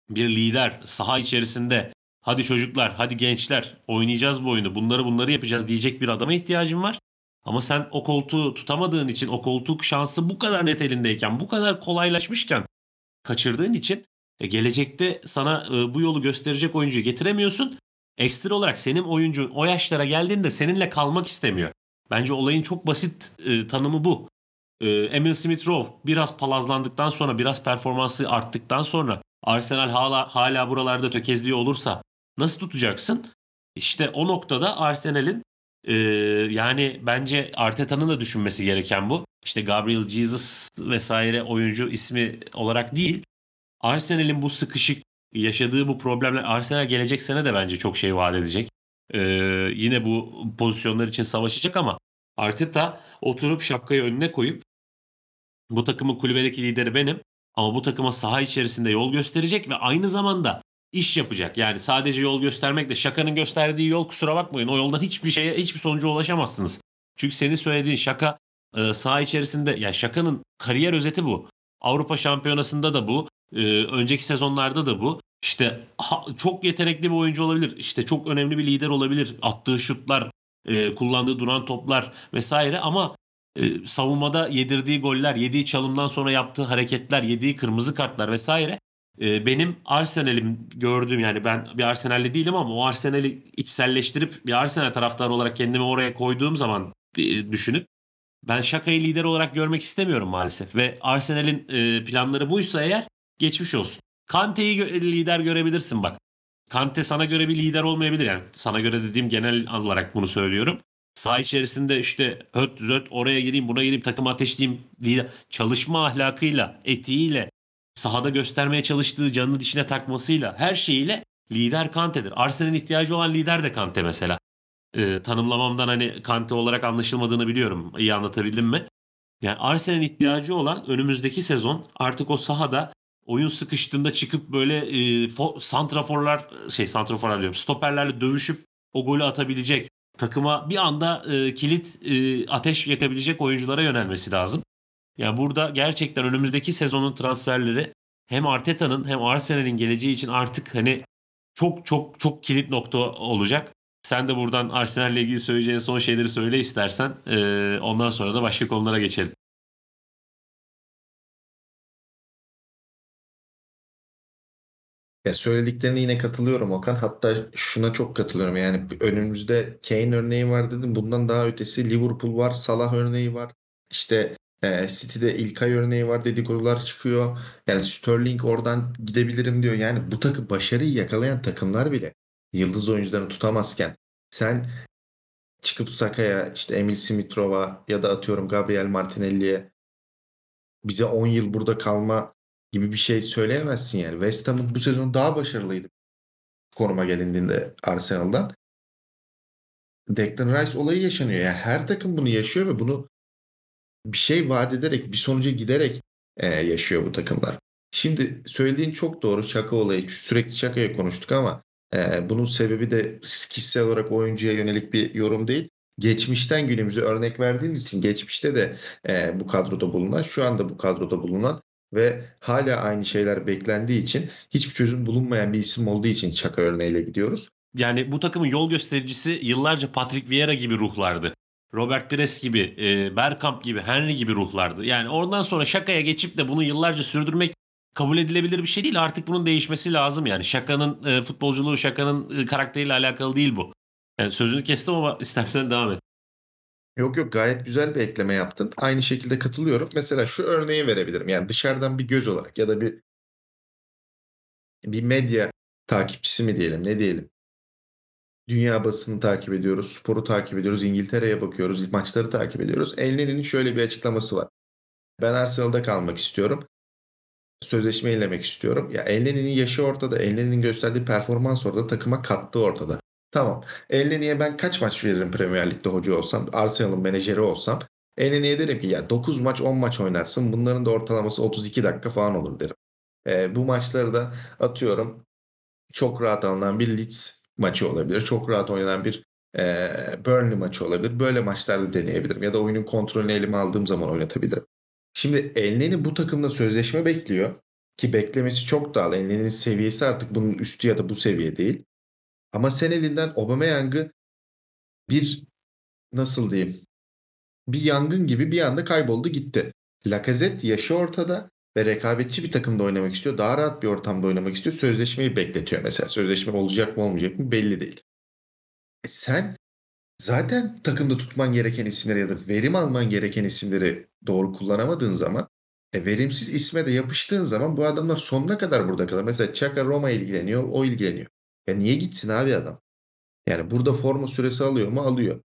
Speaker 1: bir lider saha içerisinde hadi çocuklar hadi gençler oynayacağız bu oyunu bunları bunları yapacağız diyecek bir adama ihtiyacın var. Ama sen o koltuğu tutamadığın için o koltuk şansı bu kadar net elindeyken bu kadar kolaylaşmışken kaçırdığın için e, gelecekte sana e, bu yolu gösterecek oyuncuyu getiremiyorsun. Ekstra olarak senin oyuncu o yaşlara geldiğinde seninle kalmak istemiyor. Bence olayın çok basit e, tanımı bu. E, Emil Smith Rowe biraz palazlandıktan sonra biraz performansı arttıktan sonra Arsenal hala hala buralarda tökezliyor olursa nasıl tutacaksın? İşte o noktada Arsenal'in e, yani bence Arteta'nın da düşünmesi gereken bu. İşte Gabriel Jesus vesaire oyuncu ismi olarak değil. Arsenal'in bu sıkışık yaşadığı bu problemler Arsenal gelecek sene de bence çok şey vaat edecek. Ee, yine bu pozisyonlar için savaşacak ama Arteta oturup şapkayı önüne koyup bu takımın kulübedeki lideri benim. Ama bu takıma saha içerisinde yol gösterecek ve aynı zamanda iş yapacak. Yani sadece yol göstermekle şakanın gösterdiği yol kusura bakmayın. O yoldan hiçbir şeye hiçbir sonuca ulaşamazsınız. Çünkü senin söylediğin şaka e, saha içerisinde yani şakanın kariyer özeti bu. Avrupa Şampiyonası'nda da bu. Ee, önceki sezonlarda da bu. İşte ha, çok yetenekli bir oyuncu olabilir. İşte çok önemli bir lider olabilir. Attığı şutlar, e, kullandığı duran toplar vesaire ama e, savunmada yedirdiği goller, yediği çalımdan sonra yaptığı hareketler, yediği kırmızı kartlar vesaire e, benim Arsenal'im gördüğüm yani ben bir Arsenal'li değilim ama o Arsenal'i içselleştirip bir Arsenal taraftarı olarak kendimi oraya koyduğum zaman e, düşünüp ben Şaka'yı lider olarak görmek istemiyorum maalesef ve Arsenal'in planları buysa eğer geçmiş olsun. Kante'yi lider görebilirsin bak. Kante sana göre bir lider olmayabilir yani sana göre dediğim genel olarak bunu söylüyorum. Saha içerisinde işte höt zöt oraya gireyim buna gireyim takım ateşleyeyim lider. çalışma ahlakıyla etiğiyle sahada göstermeye çalıştığı canını dişine takmasıyla her şeyiyle lider Kante'dir. Arsenal'in ihtiyacı olan lider de Kante mesela. Ee, tanımlamamdan hani Kante olarak anlaşılmadığını biliyorum. İyi anlatabildim mi? Yani Arsenal'in ihtiyacı olan önümüzdeki sezon artık o sahada oyun sıkıştığında çıkıp böyle e, fo- santraforlar şey santraforlar diyorum stoperlerle dövüşüp o golü atabilecek takıma bir anda e, kilit e, ateş yakabilecek oyunculara yönelmesi lazım. Yani burada gerçekten önümüzdeki sezonun transferleri hem Arteta'nın hem Arsenal'in geleceği için artık hani çok çok çok kilit nokta olacak. Sen de buradan Arsenal'le ilgili söyleyeceğin son şeyleri söyle istersen. Ee, ondan sonra da başka konulara geçelim.
Speaker 2: Ya söylediklerine yine katılıyorum Okan. Hatta şuna çok katılıyorum. Yani önümüzde Kane örneği var dedim. Bundan daha ötesi Liverpool var, Salah örneği var. İşte e, City'de İlkay örneği var dedikodular çıkıyor. Yani Sterling oradan gidebilirim diyor. Yani bu takım başarıyı yakalayan takımlar bile yıldız oyuncularını tutamazken sen çıkıp Saka'ya işte Emil Simitrova ya da atıyorum Gabriel Martinelli'ye bize 10 yıl burada kalma gibi bir şey söyleyemezsin yani. West Ham'ın bu sezon daha başarılıydı konuma gelindiğinde Arsenal'dan. Declan Rice olayı yaşanıyor. Yani her takım bunu yaşıyor ve bunu bir şey vaat ederek, bir sonuca giderek e, yaşıyor bu takımlar. Şimdi söylediğin çok doğru. Çaka olayı. Sürekli Çaka'ya konuştuk ama e, bunun sebebi de kişisel olarak oyuncuya yönelik bir yorum değil. Geçmişten günümüze örnek verdiğimiz için geçmişte de e, bu kadroda bulunan, şu anda bu kadroda bulunan ve hala aynı şeyler beklendiği için hiçbir çözüm bulunmayan bir isim olduğu için Çaka örneğiyle gidiyoruz.
Speaker 1: Yani bu takımın yol göstericisi yıllarca Patrick Vieira gibi ruhlardı. Robert Pires gibi, e, Bergkamp gibi, Henry gibi ruhlardı. Yani oradan sonra şakaya geçip de bunu yıllarca sürdürmek kabul edilebilir bir şey değil. Artık bunun değişmesi lazım yani. Şakanın e, futbolculuğu, şakanın e, karakteriyle alakalı değil bu. Yani sözünü kestim ama istersen devam et.
Speaker 2: Yok yok gayet güzel bir ekleme yaptın. Aynı şekilde katılıyorum. Mesela şu örneği verebilirim. Yani dışarıdan bir göz olarak ya da bir bir medya takipçisi mi diyelim ne diyelim. Dünya basını takip ediyoruz, sporu takip ediyoruz, İngiltere'ye bakıyoruz, maçları takip ediyoruz. Elneni'nin şöyle bir açıklaması var. Ben Arsenal'da kalmak istiyorum. Sözleşme ilemek istiyorum. Ya Elneni'nin yaşı ortada. Elneni'nin gösterdiği performans ortada. Takıma kattığı ortada. Tamam. Elneni'ye ben kaç maç veririm Premier Lig'de hoca olsam, Arsenal'ın menajeri olsam. Elneni'ye derim ki ya 9 maç 10 maç oynarsın. Bunların da ortalaması 32 dakika falan olur derim. E, bu maçları da atıyorum çok rahat alınan bir Leeds maçı olabilir. Çok rahat oynanan bir e, Burnley maçı olabilir. Böyle maçlarda deneyebilirim. Ya da oyunun kontrolünü elime aldığım zaman oynatabilirim. Şimdi Elneni bu takımda sözleşme bekliyor. Ki beklemesi çok doğal. Elneni'nin seviyesi artık bunun üstü ya da bu seviye değil. Ama sen elinden Aubameyang'ı bir nasıl diyeyim bir yangın gibi bir anda kayboldu gitti. Lacazette yaşı ortada ve rekabetçi bir takımda oynamak istiyor. Daha rahat bir ortamda oynamak istiyor. Sözleşmeyi bekletiyor mesela. Sözleşme olacak mı olmayacak mı belli değil. E sen zaten takımda tutman gereken isimleri ya da verim alman gereken isimleri doğru kullanamadığın zaman e, verimsiz isme de yapıştığın zaman bu adamlar sonuna kadar burada kalır. Mesela Chaka Roma ilgileniyor, o ilgileniyor. Ya niye gitsin abi adam? Yani burada forma süresi alıyor mu? Alıyor.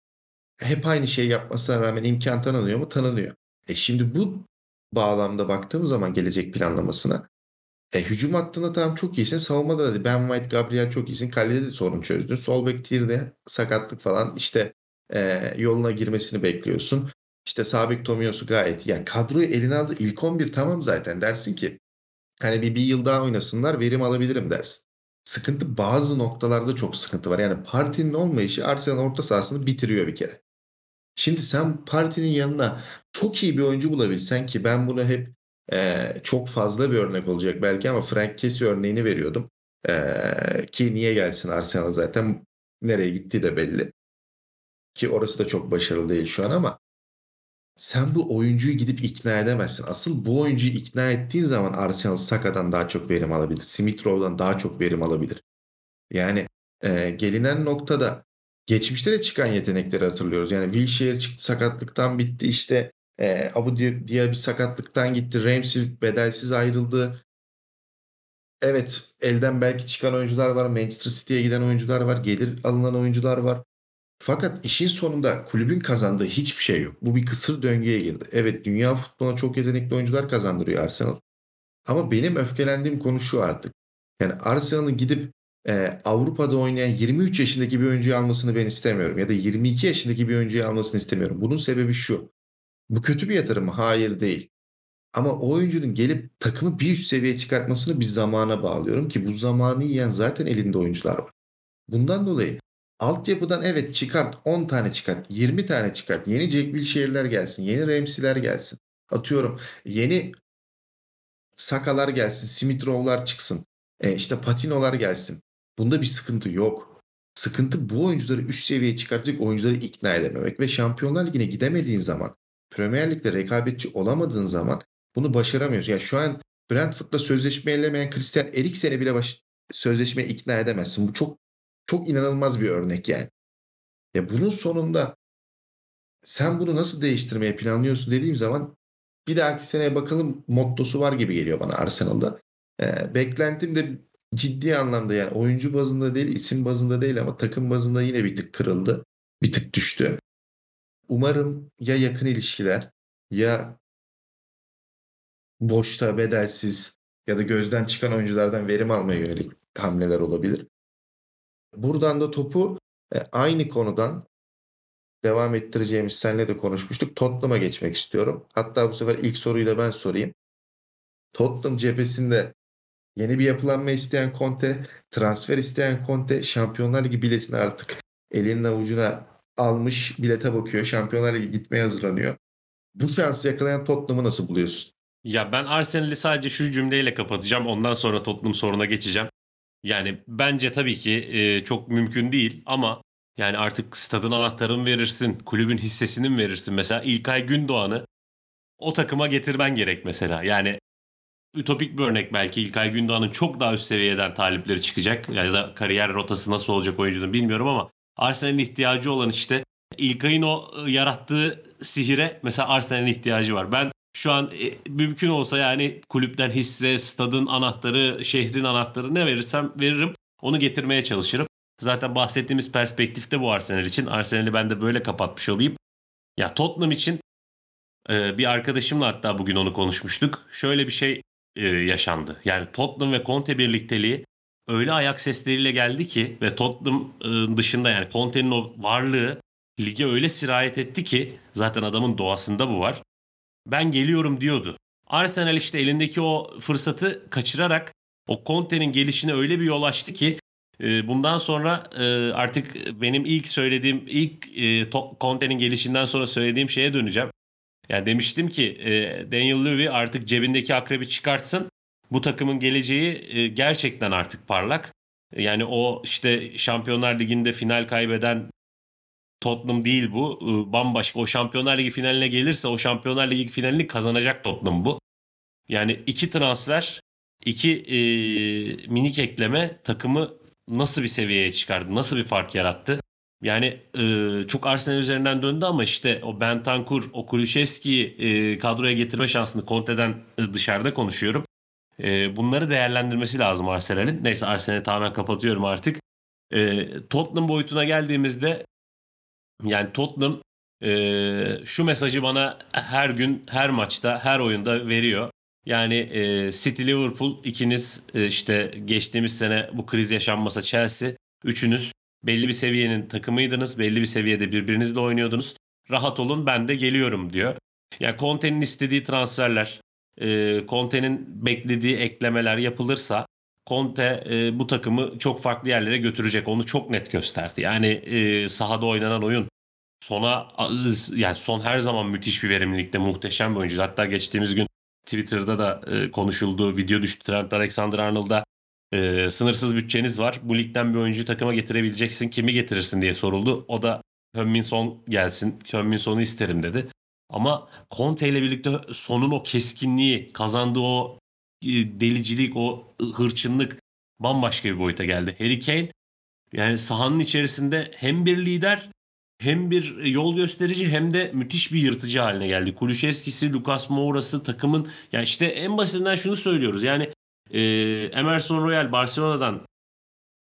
Speaker 2: Hep aynı şey yapmasına rağmen imkan tanınıyor mu? Tanınıyor. E şimdi bu bağlamda baktığım zaman gelecek planlamasına e, hücum hattında tamam çok iyisin. Savunmada da Ben White, Gabriel çok iyisin. Kalede de sorun çözdün. Sol bek tier'de sakatlık falan işte e, yoluna girmesini bekliyorsun. İşte Sabek Tomiyosu gayet yani kadroyu eline aldı. İlk 11 tamam zaten dersin ki hani bir, bir yıl daha oynasınlar verim alabilirim dersin. Sıkıntı bazı noktalarda çok sıkıntı var. Yani partinin olmayışı Arsenal orta sahasını bitiriyor bir kere. Şimdi sen partinin yanına çok iyi bir oyuncu bulabilsen ki ben bunu hep e, çok fazla bir örnek olacak belki ama Frank Kessie örneğini veriyordum. E, ki niye gelsin Arsenal zaten nereye gittiği de belli. Ki orası da çok başarılı değil şu an ama sen bu oyuncuyu gidip ikna edemezsin. Asıl bu oyuncuyu ikna ettiğin zaman Arsenal Saka'dan daha çok verim alabilir. Smith Rowe'dan daha çok verim alabilir. Yani e, gelinen noktada geçmişte de çıkan yetenekleri hatırlıyoruz. Yani Wilshere çıktı sakatlıktan bitti işte e, Abu Diaby sakatlıktan gitti. Ramsey bedelsiz ayrıldı. Evet elden belki çıkan oyuncular var. Manchester City'ye giden oyuncular var. Gelir alınan oyuncular var. Fakat işin sonunda kulübün kazandığı hiçbir şey yok. Bu bir kısır döngüye girdi. Evet dünya futboluna çok yetenekli oyuncular kazandırıyor Arsenal. Ama benim öfkelendiğim konu şu artık. Yani Arsenal'ın gidip e, Avrupa'da oynayan 23 yaşındaki bir oyuncuyu almasını ben istemiyorum. Ya da 22 yaşındaki bir oyuncuyu almasını istemiyorum. Bunun sebebi şu. Bu kötü bir yatırım mı? Hayır değil. Ama o oyuncunun gelip takımı bir üst seviyeye çıkartmasını bir zamana bağlıyorum ki bu zamanı yiyen zaten elinde oyuncular var. Bundan dolayı altyapıdan evet çıkart 10 tane çıkart 20 tane çıkart yeni Jack Wilshere'ler gelsin yeni Ramsey'ler gelsin atıyorum yeni Sakalar gelsin Smith çıksın e, işte Patino'lar gelsin bunda bir sıkıntı yok. Sıkıntı bu oyuncuları üst seviyeye çıkartacak oyuncuları ikna edememek ve Şampiyonlar Ligi'ne gidemediğin zaman Premier Lig'de rekabetçi olamadığın zaman bunu başaramıyorsun. Yani şu an Brentford'da sözleşme ellemeyen Christian Eriksen'i bile baş, sözleşmeye ikna edemezsin. Bu çok çok inanılmaz bir örnek yani. Ya bunun sonunda sen bunu nasıl değiştirmeye planlıyorsun dediğim zaman bir dahaki seneye bakalım mottosu var gibi geliyor bana Arsenal'da. Ee, beklentim de ciddi anlamda yani oyuncu bazında değil, isim bazında değil ama takım bazında yine bir tık kırıldı. Bir tık düştü. Umarım ya yakın ilişkiler ya boşta bedelsiz ya da gözden çıkan oyunculardan verim almaya yönelik hamleler olabilir. Buradan da topu e, aynı konudan devam ettireceğimiz seninle de konuşmuştuk. Tottenham'a geçmek istiyorum. Hatta bu sefer ilk soruyla ben sorayım. Tottenham cephesinde yeni bir yapılanma isteyen Conte, transfer isteyen Conte, Şampiyonlar Ligi biletini artık elinin avucuna almış bilete bakıyor. Şampiyonlar Ligi gitmeye hazırlanıyor. Bu şansı yakalayan Tottenham'ı nasıl buluyorsun?
Speaker 1: Ya ben Arsenal'i sadece şu cümleyle kapatacağım. Ondan sonra Tottenham soruna geçeceğim. Yani bence tabii ki e, çok mümkün değil ama yani artık stadın anahtarını verirsin, kulübün hissesini mi verirsin mesela İlkay Gündoğan'ı o takıma getirmen gerek mesela. Yani ütopik bir örnek belki İlkay Gündoğan'ın çok daha üst seviyeden talipleri çıkacak ya da kariyer rotası nasıl olacak oyuncunun bilmiyorum ama Arsenal'in ihtiyacı olan işte İlkay'ın o yarattığı sihire mesela Arsenal'in ihtiyacı var. Ben şu an e, mümkün olsa yani kulüpten hisse, stadın anahtarı, şehrin anahtarı ne verirsem veririm. Onu getirmeye çalışırım. Zaten bahsettiğimiz perspektifte bu Arsenal için. Arsenal'i ben de böyle kapatmış olayım. Ya Tottenham için e, bir arkadaşımla hatta bugün onu konuşmuştuk. Şöyle bir şey e, yaşandı. Yani Tottenham ve Conte birlikteliği öyle ayak sesleriyle geldi ki ve Tottenham e, dışında yani Conte'nin o varlığı lige öyle sirayet etti ki zaten adamın doğasında bu var. Ben geliyorum diyordu. Arsenal işte elindeki o fırsatı kaçırarak o Conte'nin gelişine öyle bir yol açtı ki e, bundan sonra e, artık benim ilk söylediğim ilk Conte'nin gelişinden sonra söylediğim şeye döneceğim. Yani demiştim ki Daniel Levy artık cebindeki akrebi çıkartsın bu takımın geleceği e, gerçekten artık parlak. Yani o işte Şampiyonlar Ligi'nde final kaybeden Tottenham değil bu. Bambaşka. O Şampiyonlar Ligi finaline gelirse o Şampiyonlar Ligi finalini kazanacak Tottenham bu. Yani iki transfer, iki e, minik ekleme takımı nasıl bir seviyeye çıkardı? Nasıl bir fark yarattı? Yani e, çok Arsenal üzerinden döndü ama işte o Bentancur, o Kulüşevski'yi e, kadroya getirme şansını Conte'den e, dışarıda konuşuyorum. E, bunları değerlendirmesi lazım Arsenal'in. Neyse Arsenal'i tamamen kapatıyorum artık. E, Tottenham boyutuna geldiğimizde yani Tottenham e, şu mesajı bana her gün, her maçta, her oyunda veriyor. Yani e, City, Liverpool ikiniz e, işte geçtiğimiz sene bu kriz yaşanmasa Chelsea üçünüz belli bir seviyenin takımıydınız. Belli bir seviyede birbirinizle oynuyordunuz. Rahat olun ben de geliyorum diyor. Yani Conte'nin istediği transferler, e, Conte'nin beklediği eklemeler yapılırsa Conte e, bu takımı çok farklı yerlere götürecek. Onu çok net gösterdi. Yani e, sahada oynanan oyun sona yani son her zaman müthiş bir verimlilikte muhteşem bir oyuncu. Hatta geçtiğimiz gün Twitter'da da e, konuşuldu. Video düştü Trent Alexander-Arnold'a e, sınırsız bütçeniz var. Bu ligden bir oyuncuyu takıma getirebileceksin. Kimi getirirsin diye soruldu. O da Hönmin gelsin. Hönmin isterim dedi. Ama Conte ile birlikte Son'un o keskinliği, kazandığı o delicilik, o hırçınlık bambaşka bir boyuta geldi. Harry Kane yani sahanın içerisinde hem bir lider hem bir yol gösterici hem de müthiş bir yırtıcı haline geldi. Kulüşevski'si, Lucas Moura'sı takımın yani işte en basitinden şunu söylüyoruz. Yani e, Emerson Royal Barcelona'dan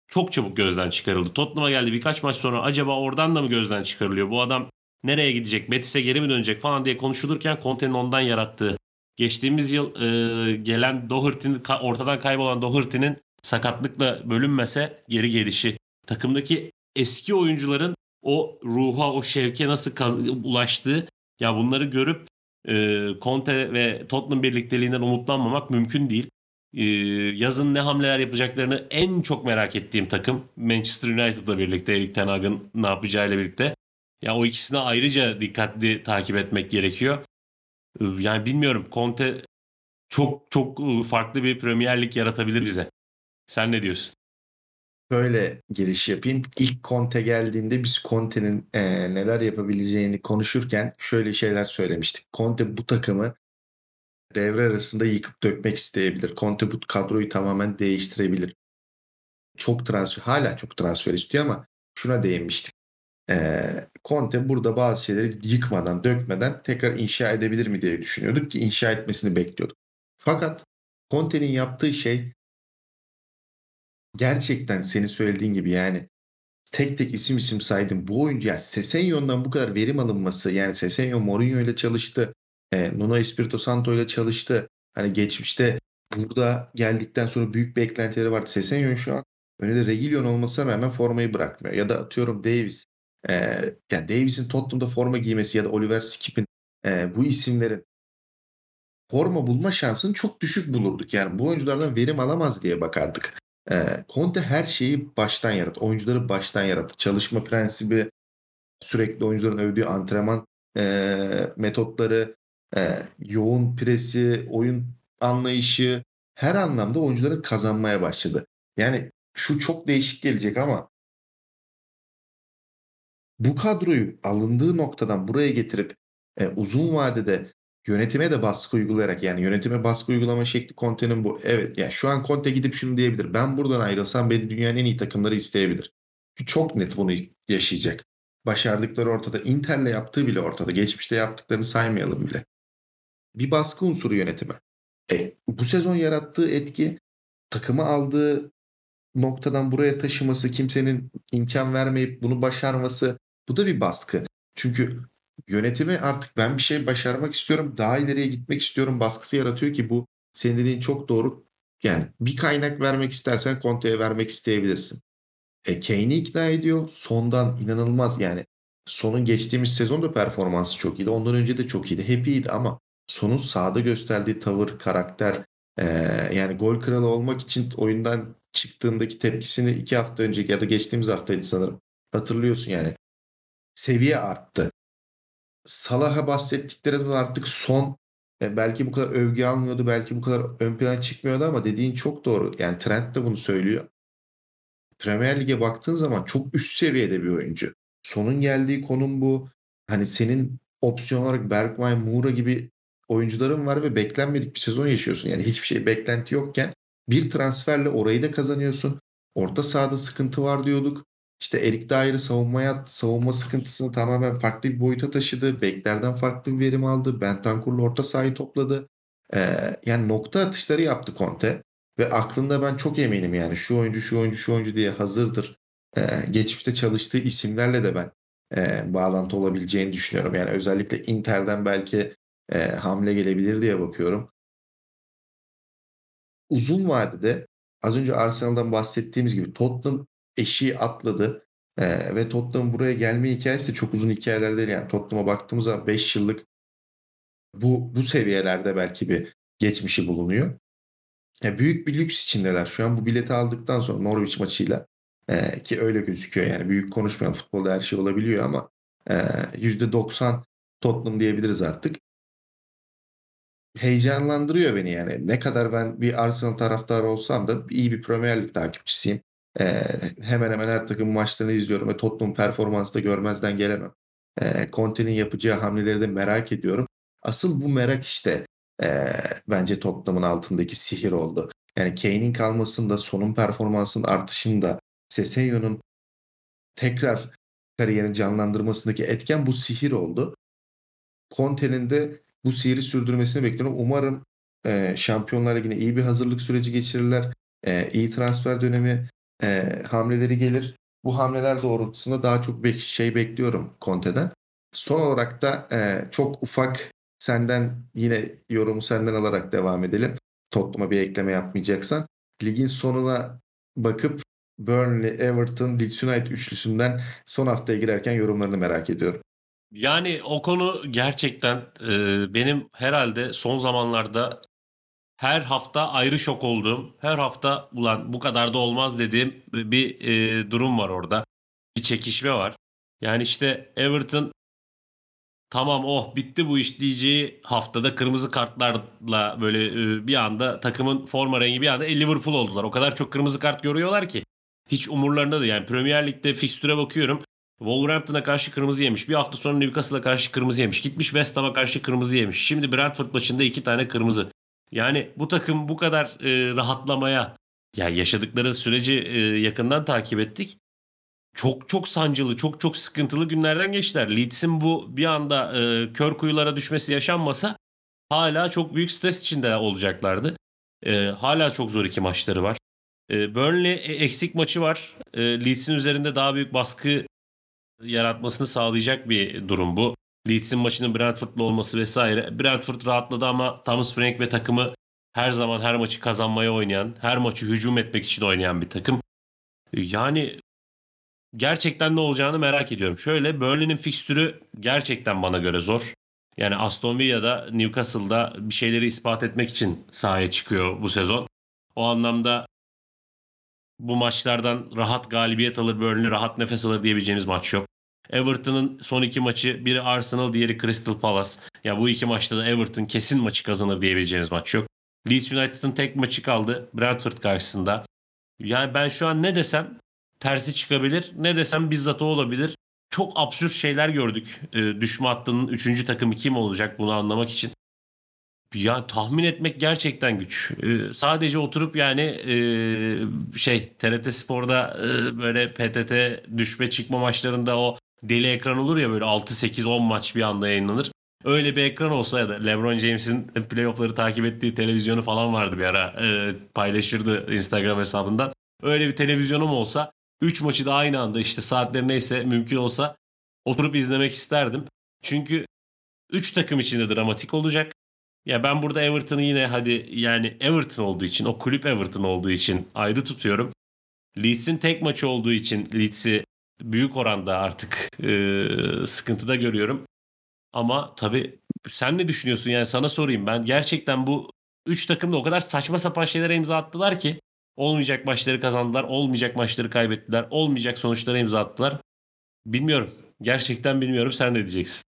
Speaker 1: çok çabuk gözden çıkarıldı. Tottenham'a geldi birkaç maç sonra acaba oradan da mı gözden çıkarılıyor? Bu adam nereye gidecek? Betis'e geri mi dönecek falan diye konuşulurken Conte'nin ondan yarattığı geçtiğimiz yıl e, gelen Doherty'nin ortadan kaybolan Doherty'nin sakatlıkla bölünmese geri gelişi takımdaki eski oyuncuların o ruha, o şevke nasıl kaz- ulaştığı ya bunları görüp e, Conte ve Tottenham birlikteliğinden umutlanmamak mümkün değil. E, yazın ne hamleler yapacaklarını en çok merak ettiğim takım Manchester United'la birlikte Erik Ten Hag'ın ne yapacağıyla birlikte. Ya o ikisine ayrıca dikkatli takip etmek gerekiyor. E, yani bilmiyorum Conte çok çok farklı bir Premier Lig yaratabilir bize. Sen ne diyorsun?
Speaker 2: Şöyle giriş yapayım. İlk Conte geldiğinde biz Conte'nin e, neler yapabileceğini konuşurken şöyle şeyler söylemiştik. Conte bu takımı devre arasında yıkıp dökmek isteyebilir. Conte bu kadroyu tamamen değiştirebilir. Çok transfer, hala çok transfer istiyor ama şuna değinmiştik. E, Conte burada bazı şeyleri yıkmadan, dökmeden tekrar inşa edebilir mi diye düşünüyorduk ki inşa etmesini bekliyorduk. Fakat Conte'nin yaptığı şey gerçekten senin söylediğin gibi yani tek tek isim isim saydım. Bu oyuncu ya Sesenyon'dan bu kadar verim alınması yani Sesenyon Mourinho ile çalıştı. E, Nuno Espirito Santo ile çalıştı. Hani geçmişte burada geldikten sonra büyük beklentileri vardı. Sesenyon şu an önünde Regillion olmasına rağmen formayı bırakmıyor. Ya da atıyorum Davis. E, yani Davis'in Tottenham'da forma giymesi ya da Oliver Skip'in e, bu isimlerin forma bulma şansını çok düşük bulurduk. Yani bu oyunculardan verim alamaz diye bakardık. E, Conte her şeyi baştan yarattı. Oyuncuları baştan yarattı. Çalışma prensibi, sürekli oyuncuların övdüğü antrenman e, metotları, e, yoğun presi, oyun anlayışı her anlamda oyuncuları kazanmaya başladı. Yani şu çok değişik gelecek ama bu kadroyu alındığı noktadan buraya getirip e, uzun vadede Yönetime de baskı uygulayarak yani yönetime baskı uygulama şekli Conte'nin bu. Evet yani şu an Conte gidip şunu diyebilir. Ben buradan ayrılsam beni dünyanın en iyi takımları isteyebilir. Çok net bunu yaşayacak. Başardıkları ortada. Inter'le yaptığı bile ortada. Geçmişte yaptıklarını saymayalım bile. Bir baskı unsuru yönetime. E, bu sezon yarattığı etki takımı aldığı noktadan buraya taşıması, kimsenin imkan vermeyip bunu başarması bu da bir baskı. Çünkü yönetimi artık ben bir şey başarmak istiyorum, daha ileriye gitmek istiyorum baskısı yaratıyor ki bu senin dediğin çok doğru. Yani bir kaynak vermek istersen Conte'ye vermek isteyebilirsin. E, Kane'i ikna ediyor. Sondan inanılmaz yani. Sonun geçtiğimiz sezonda performansı çok iyiydi. Ondan önce de çok iyiydi. Hep iyiydi ama sonun sahada gösterdiği tavır, karakter e, yani gol kralı olmak için oyundan çıktığındaki tepkisini iki hafta önceki ya da geçtiğimiz haftaydı sanırım. Hatırlıyorsun yani. Seviye arttı. Salah'a bahsettikleri artık son e, belki bu kadar övgü almıyordu, belki bu kadar ön plana çıkmıyordu ama dediğin çok doğru. Yani Trent de bunu söylüyor. Premier Lig'e baktığın zaman çok üst seviyede bir oyuncu. Sonun geldiği konum bu. Hani senin opsiyon olarak Bergwijn, Moura gibi oyuncuların var ve beklenmedik bir sezon yaşıyorsun. Yani hiçbir şey beklenti yokken bir transferle orayı da kazanıyorsun. Orta sahada sıkıntı var diyorduk. İşte Erik Dair'i savunmaya, savunma sıkıntısını tamamen farklı bir boyuta taşıdı. Beklerden farklı bir verim aldı. Bentancur'la orta sahayı topladı. Ee, yani nokta atışları yaptı Conte. Ve aklında ben çok eminim yani şu oyuncu, şu oyuncu, şu oyuncu diye hazırdır. Ee, geçmişte çalıştığı isimlerle de ben e, bağlantı olabileceğini düşünüyorum. Yani özellikle Inter'den belki e, hamle gelebilir diye bakıyorum. Uzun vadede az önce Arsenal'dan bahsettiğimiz gibi Tottenham eşiği atladı. Ee, ve Tottenham buraya gelme hikayesi de çok uzun hikayeler değil. Yani Tottenham'a baktığımız zaman 5 yıllık bu, bu seviyelerde belki bir geçmişi bulunuyor. Ya büyük bir lüks içindeler. Şu an bu bileti aldıktan sonra Norwich maçıyla e, ki öyle gözüküyor yani büyük konuşmayan futbolda her şey olabiliyor ama e, %90 Tottenham diyebiliriz artık. heyecanlandırıyor beni yani. Ne kadar ben bir Arsenal taraftarı olsam da iyi bir Premier Lig takipçisiyim. Ee, hemen hemen her takım maçlarını izliyorum ve Tottenham performansı da görmezden gelemem. Ee, Conte'nin yapacağı hamleleri de merak ediyorum. Asıl bu merak işte e, bence Tottenham'ın altındaki sihir oldu. Yani Kane'in kalmasında, sonun performansının artışında, Seseyo'nun tekrar kariyerini canlandırmasındaki etken bu sihir oldu. Conte'nin de bu sihiri sürdürmesini bekliyorum. Umarım e, Şampiyonlar Ligi'ne iyi bir hazırlık süreci geçirirler. E, iyi transfer dönemi e, hamleleri gelir. Bu hamleler doğrultusunda daha çok bir şey bekliyorum Conte'den. Son olarak da e, çok ufak senden yine yorumu senden alarak devam edelim. Tottenham'a bir ekleme yapmayacaksan. Ligin sonuna bakıp Burnley, Everton, Leeds United üçlüsünden son haftaya girerken yorumlarını merak ediyorum.
Speaker 1: Yani o konu gerçekten e, benim herhalde son zamanlarda her hafta ayrı şok olduğum, her hafta ulan bu kadar da olmaz dediğim bir e, durum var orada. Bir çekişme var. Yani işte Everton tamam oh bitti bu iş diyeceği haftada kırmızı kartlarla böyle e, bir anda takımın forma rengi bir anda Liverpool oldular. O kadar çok kırmızı kart görüyorlar ki. Hiç umurlarında da yani Premier Lig'de fikstüre bakıyorum. Wolverhampton'a karşı kırmızı yemiş. Bir hafta sonra Newcastle'a karşı kırmızı yemiş. Gitmiş West Ham'a karşı kırmızı yemiş. Şimdi Brentford maçında iki tane kırmızı. Yani bu takım bu kadar e, rahatlamaya ya yaşadıkları süreci e, yakından takip ettik. Çok çok sancılı, çok çok sıkıntılı günlerden geçtiler. Leeds'in bu bir anda e, kör kuyulara düşmesi yaşanmasa hala çok büyük stres içinde olacaklardı. E, hala çok zor iki maçları var. E, Burnley e, eksik maçı var. E, Leeds'in üzerinde daha büyük baskı yaratmasını sağlayacak bir durum bu. Leeds'in maçının Brentford'la olması vesaire. Brentford rahatladı ama Thomas Frank ve takımı her zaman her maçı kazanmaya oynayan, her maçı hücum etmek için oynayan bir takım. Yani gerçekten ne olacağını merak ediyorum. Şöyle Burnley'nin fikstürü gerçekten bana göre zor. Yani Aston Villa'da, Newcastle'da bir şeyleri ispat etmek için sahaya çıkıyor bu sezon. O anlamda bu maçlardan rahat galibiyet alır, Burnley rahat nefes alır diyebileceğimiz maç yok. Everton'ın son iki maçı biri Arsenal diğeri Crystal Palace. Ya bu iki maçta da Everton kesin maçı kazanır diyebileceğimiz maç yok. Leeds United'ın tek maçı kaldı Brentford karşısında. Yani ben şu an ne desem tersi çıkabilir. Ne desem bizzat o olabilir. Çok absürt şeyler gördük. E, düşme hattının 3. takımı kim olacak bunu anlamak için. Ya tahmin etmek gerçekten güç. Ee, sadece oturup yani e, şey TRT Spor'da e, böyle PTT düşme çıkma maçlarında o deli ekran olur ya böyle 6 8 10 maç bir anda yayınlanır. Öyle bir ekran olsa ya da LeBron James'in playoff'ları takip ettiği televizyonu falan vardı bir ara. E, paylaşırdı Instagram hesabından. Öyle bir televizyonum olsa 3 maçı da aynı anda işte saatleri neyse mümkün olsa oturup izlemek isterdim. Çünkü 3 takım için de dramatik olacak. Ya ben burada Everton'ı yine hadi yani Everton olduğu için o kulüp Everton olduğu için ayrı tutuyorum. Leeds'in tek maçı olduğu için Leeds'i büyük oranda artık e, sıkıntıda görüyorum. Ama tabii sen ne düşünüyorsun yani sana sorayım ben gerçekten bu 3 takım da o kadar saçma sapan şeylere imza attılar ki olmayacak maçları kazandılar, olmayacak maçları kaybettiler, olmayacak sonuçlara imza attılar. Bilmiyorum. Gerçekten bilmiyorum. Sen ne diyeceksin?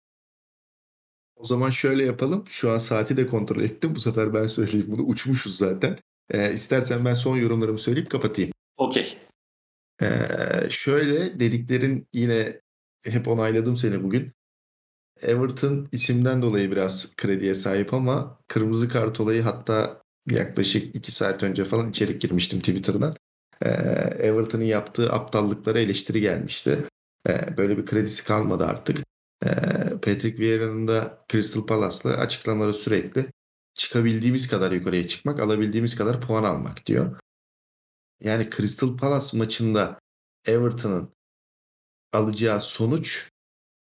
Speaker 2: O zaman şöyle yapalım. Şu an saati de kontrol ettim. Bu sefer ben söyleyeyim bunu. Uçmuşuz zaten. Ee, istersen ben son yorumlarımı söyleyip kapatayım.
Speaker 1: Okey.
Speaker 2: Ee, şöyle dediklerin yine hep onayladım seni bugün. Everton isimden dolayı biraz krediye sahip ama kırmızı kart olayı hatta yaklaşık iki saat önce falan içerik girmiştim Twitter'dan. Ee, Everton'ın yaptığı aptallıklara eleştiri gelmişti. Ee, böyle bir kredisi kalmadı artık. Ee, Patrick Vieira'nın da Crystal Palace'la açıklamaları sürekli çıkabildiğimiz kadar yukarıya çıkmak, alabildiğimiz kadar puan almak diyor. Yani Crystal Palace maçında Everton'ın alacağı sonuç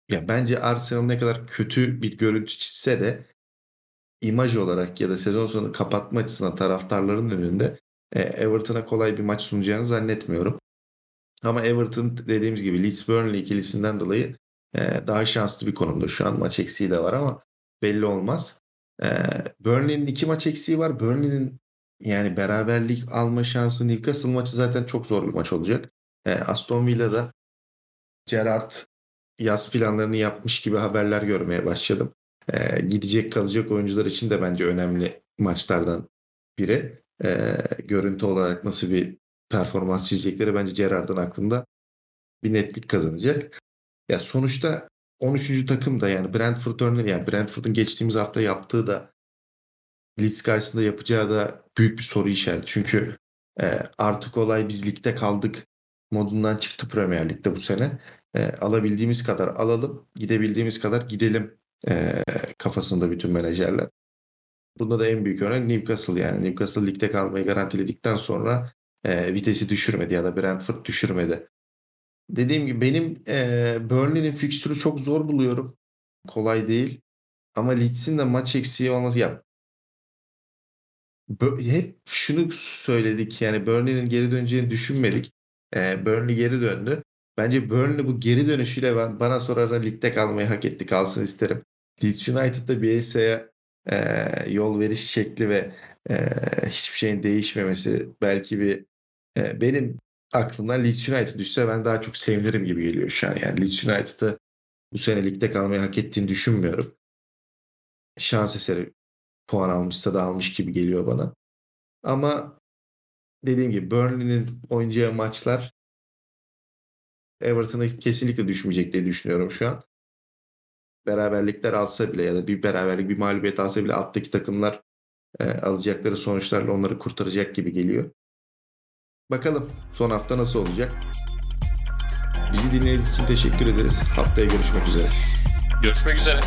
Speaker 2: ya bence Arsenal ne kadar kötü bir görüntü çizse de imaj olarak ya da sezon sonu kapatma açısından taraftarların önünde e, Everton'a kolay bir maç sunacağını zannetmiyorum. Ama Everton dediğimiz gibi Leeds Burnley ikilisinden dolayı e, daha şanslı bir konumda. Şu an maç eksiği de var ama belli olmaz. E, Burnley'nin iki maç eksiği var. Burnley'nin yani beraberlik alma şansı Newcastle maçı zaten çok zor bir maç olacak. E, Aston Villa'da Gerrard yaz planlarını yapmış gibi haberler görmeye başladım. e, gidecek kalacak oyuncular için de bence önemli maçlardan biri. E, görüntü olarak nasıl bir performans çizecekleri bence Gerard'ın aklında bir netlik kazanacak. Ya sonuçta 13. takım da yani Brentford örneği yani Brentford'un geçtiğimiz hafta yaptığı da Leeds karşısında yapacağı da büyük bir soru işareti. Çünkü e, artık olay biz ligde kaldık modundan çıktı Premier Lig'de bu sene. E, alabildiğimiz kadar alalım, gidebildiğimiz kadar gidelim e, kafasında bütün menajerler. Bunda da en büyük örnek Newcastle yani. Newcastle ligde kalmayı garantiledikten sonra e, vitesi düşürmedi ya da Brentford düşürmedi. Dediğim gibi benim e, Burnley'nin fikstürü çok zor buluyorum. Kolay değil. Ama Leeds'in de maç eksiği olması ya hep şunu söyledik yani Burnley'nin geri döneceğini düşünmedik. E, Burnley geri döndü. Bence Burnley bu geri dönüşüyle ben, bana sorarsan ligde kalmayı hak etti kalsın isterim. Leeds United'da Bielsa'ya e, yol veriş şekli ve e, hiçbir şeyin değişmemesi belki bir e, benim aklımdan Leeds United düşse ben daha çok sevinirim gibi geliyor şu an. Yani Leeds United'ı bu sene ligde kalmayı hak ettiğini düşünmüyorum. Şans eseri puan almışsa da almış gibi geliyor bana. Ama dediğim gibi Burnley'nin oynayacağı maçlar Everton'a kesinlikle düşmeyecek diye düşünüyorum şu an. Beraberlikler alsa bile ya da bir beraberlik bir mağlubiyet alsa bile alttaki takımlar e, alacakları sonuçlarla onları kurtaracak gibi geliyor. Bakalım son hafta nasıl olacak? Bizi dinlediğiniz için teşekkür ederiz. Haftaya görüşmek üzere.
Speaker 1: Görüşmek üzere.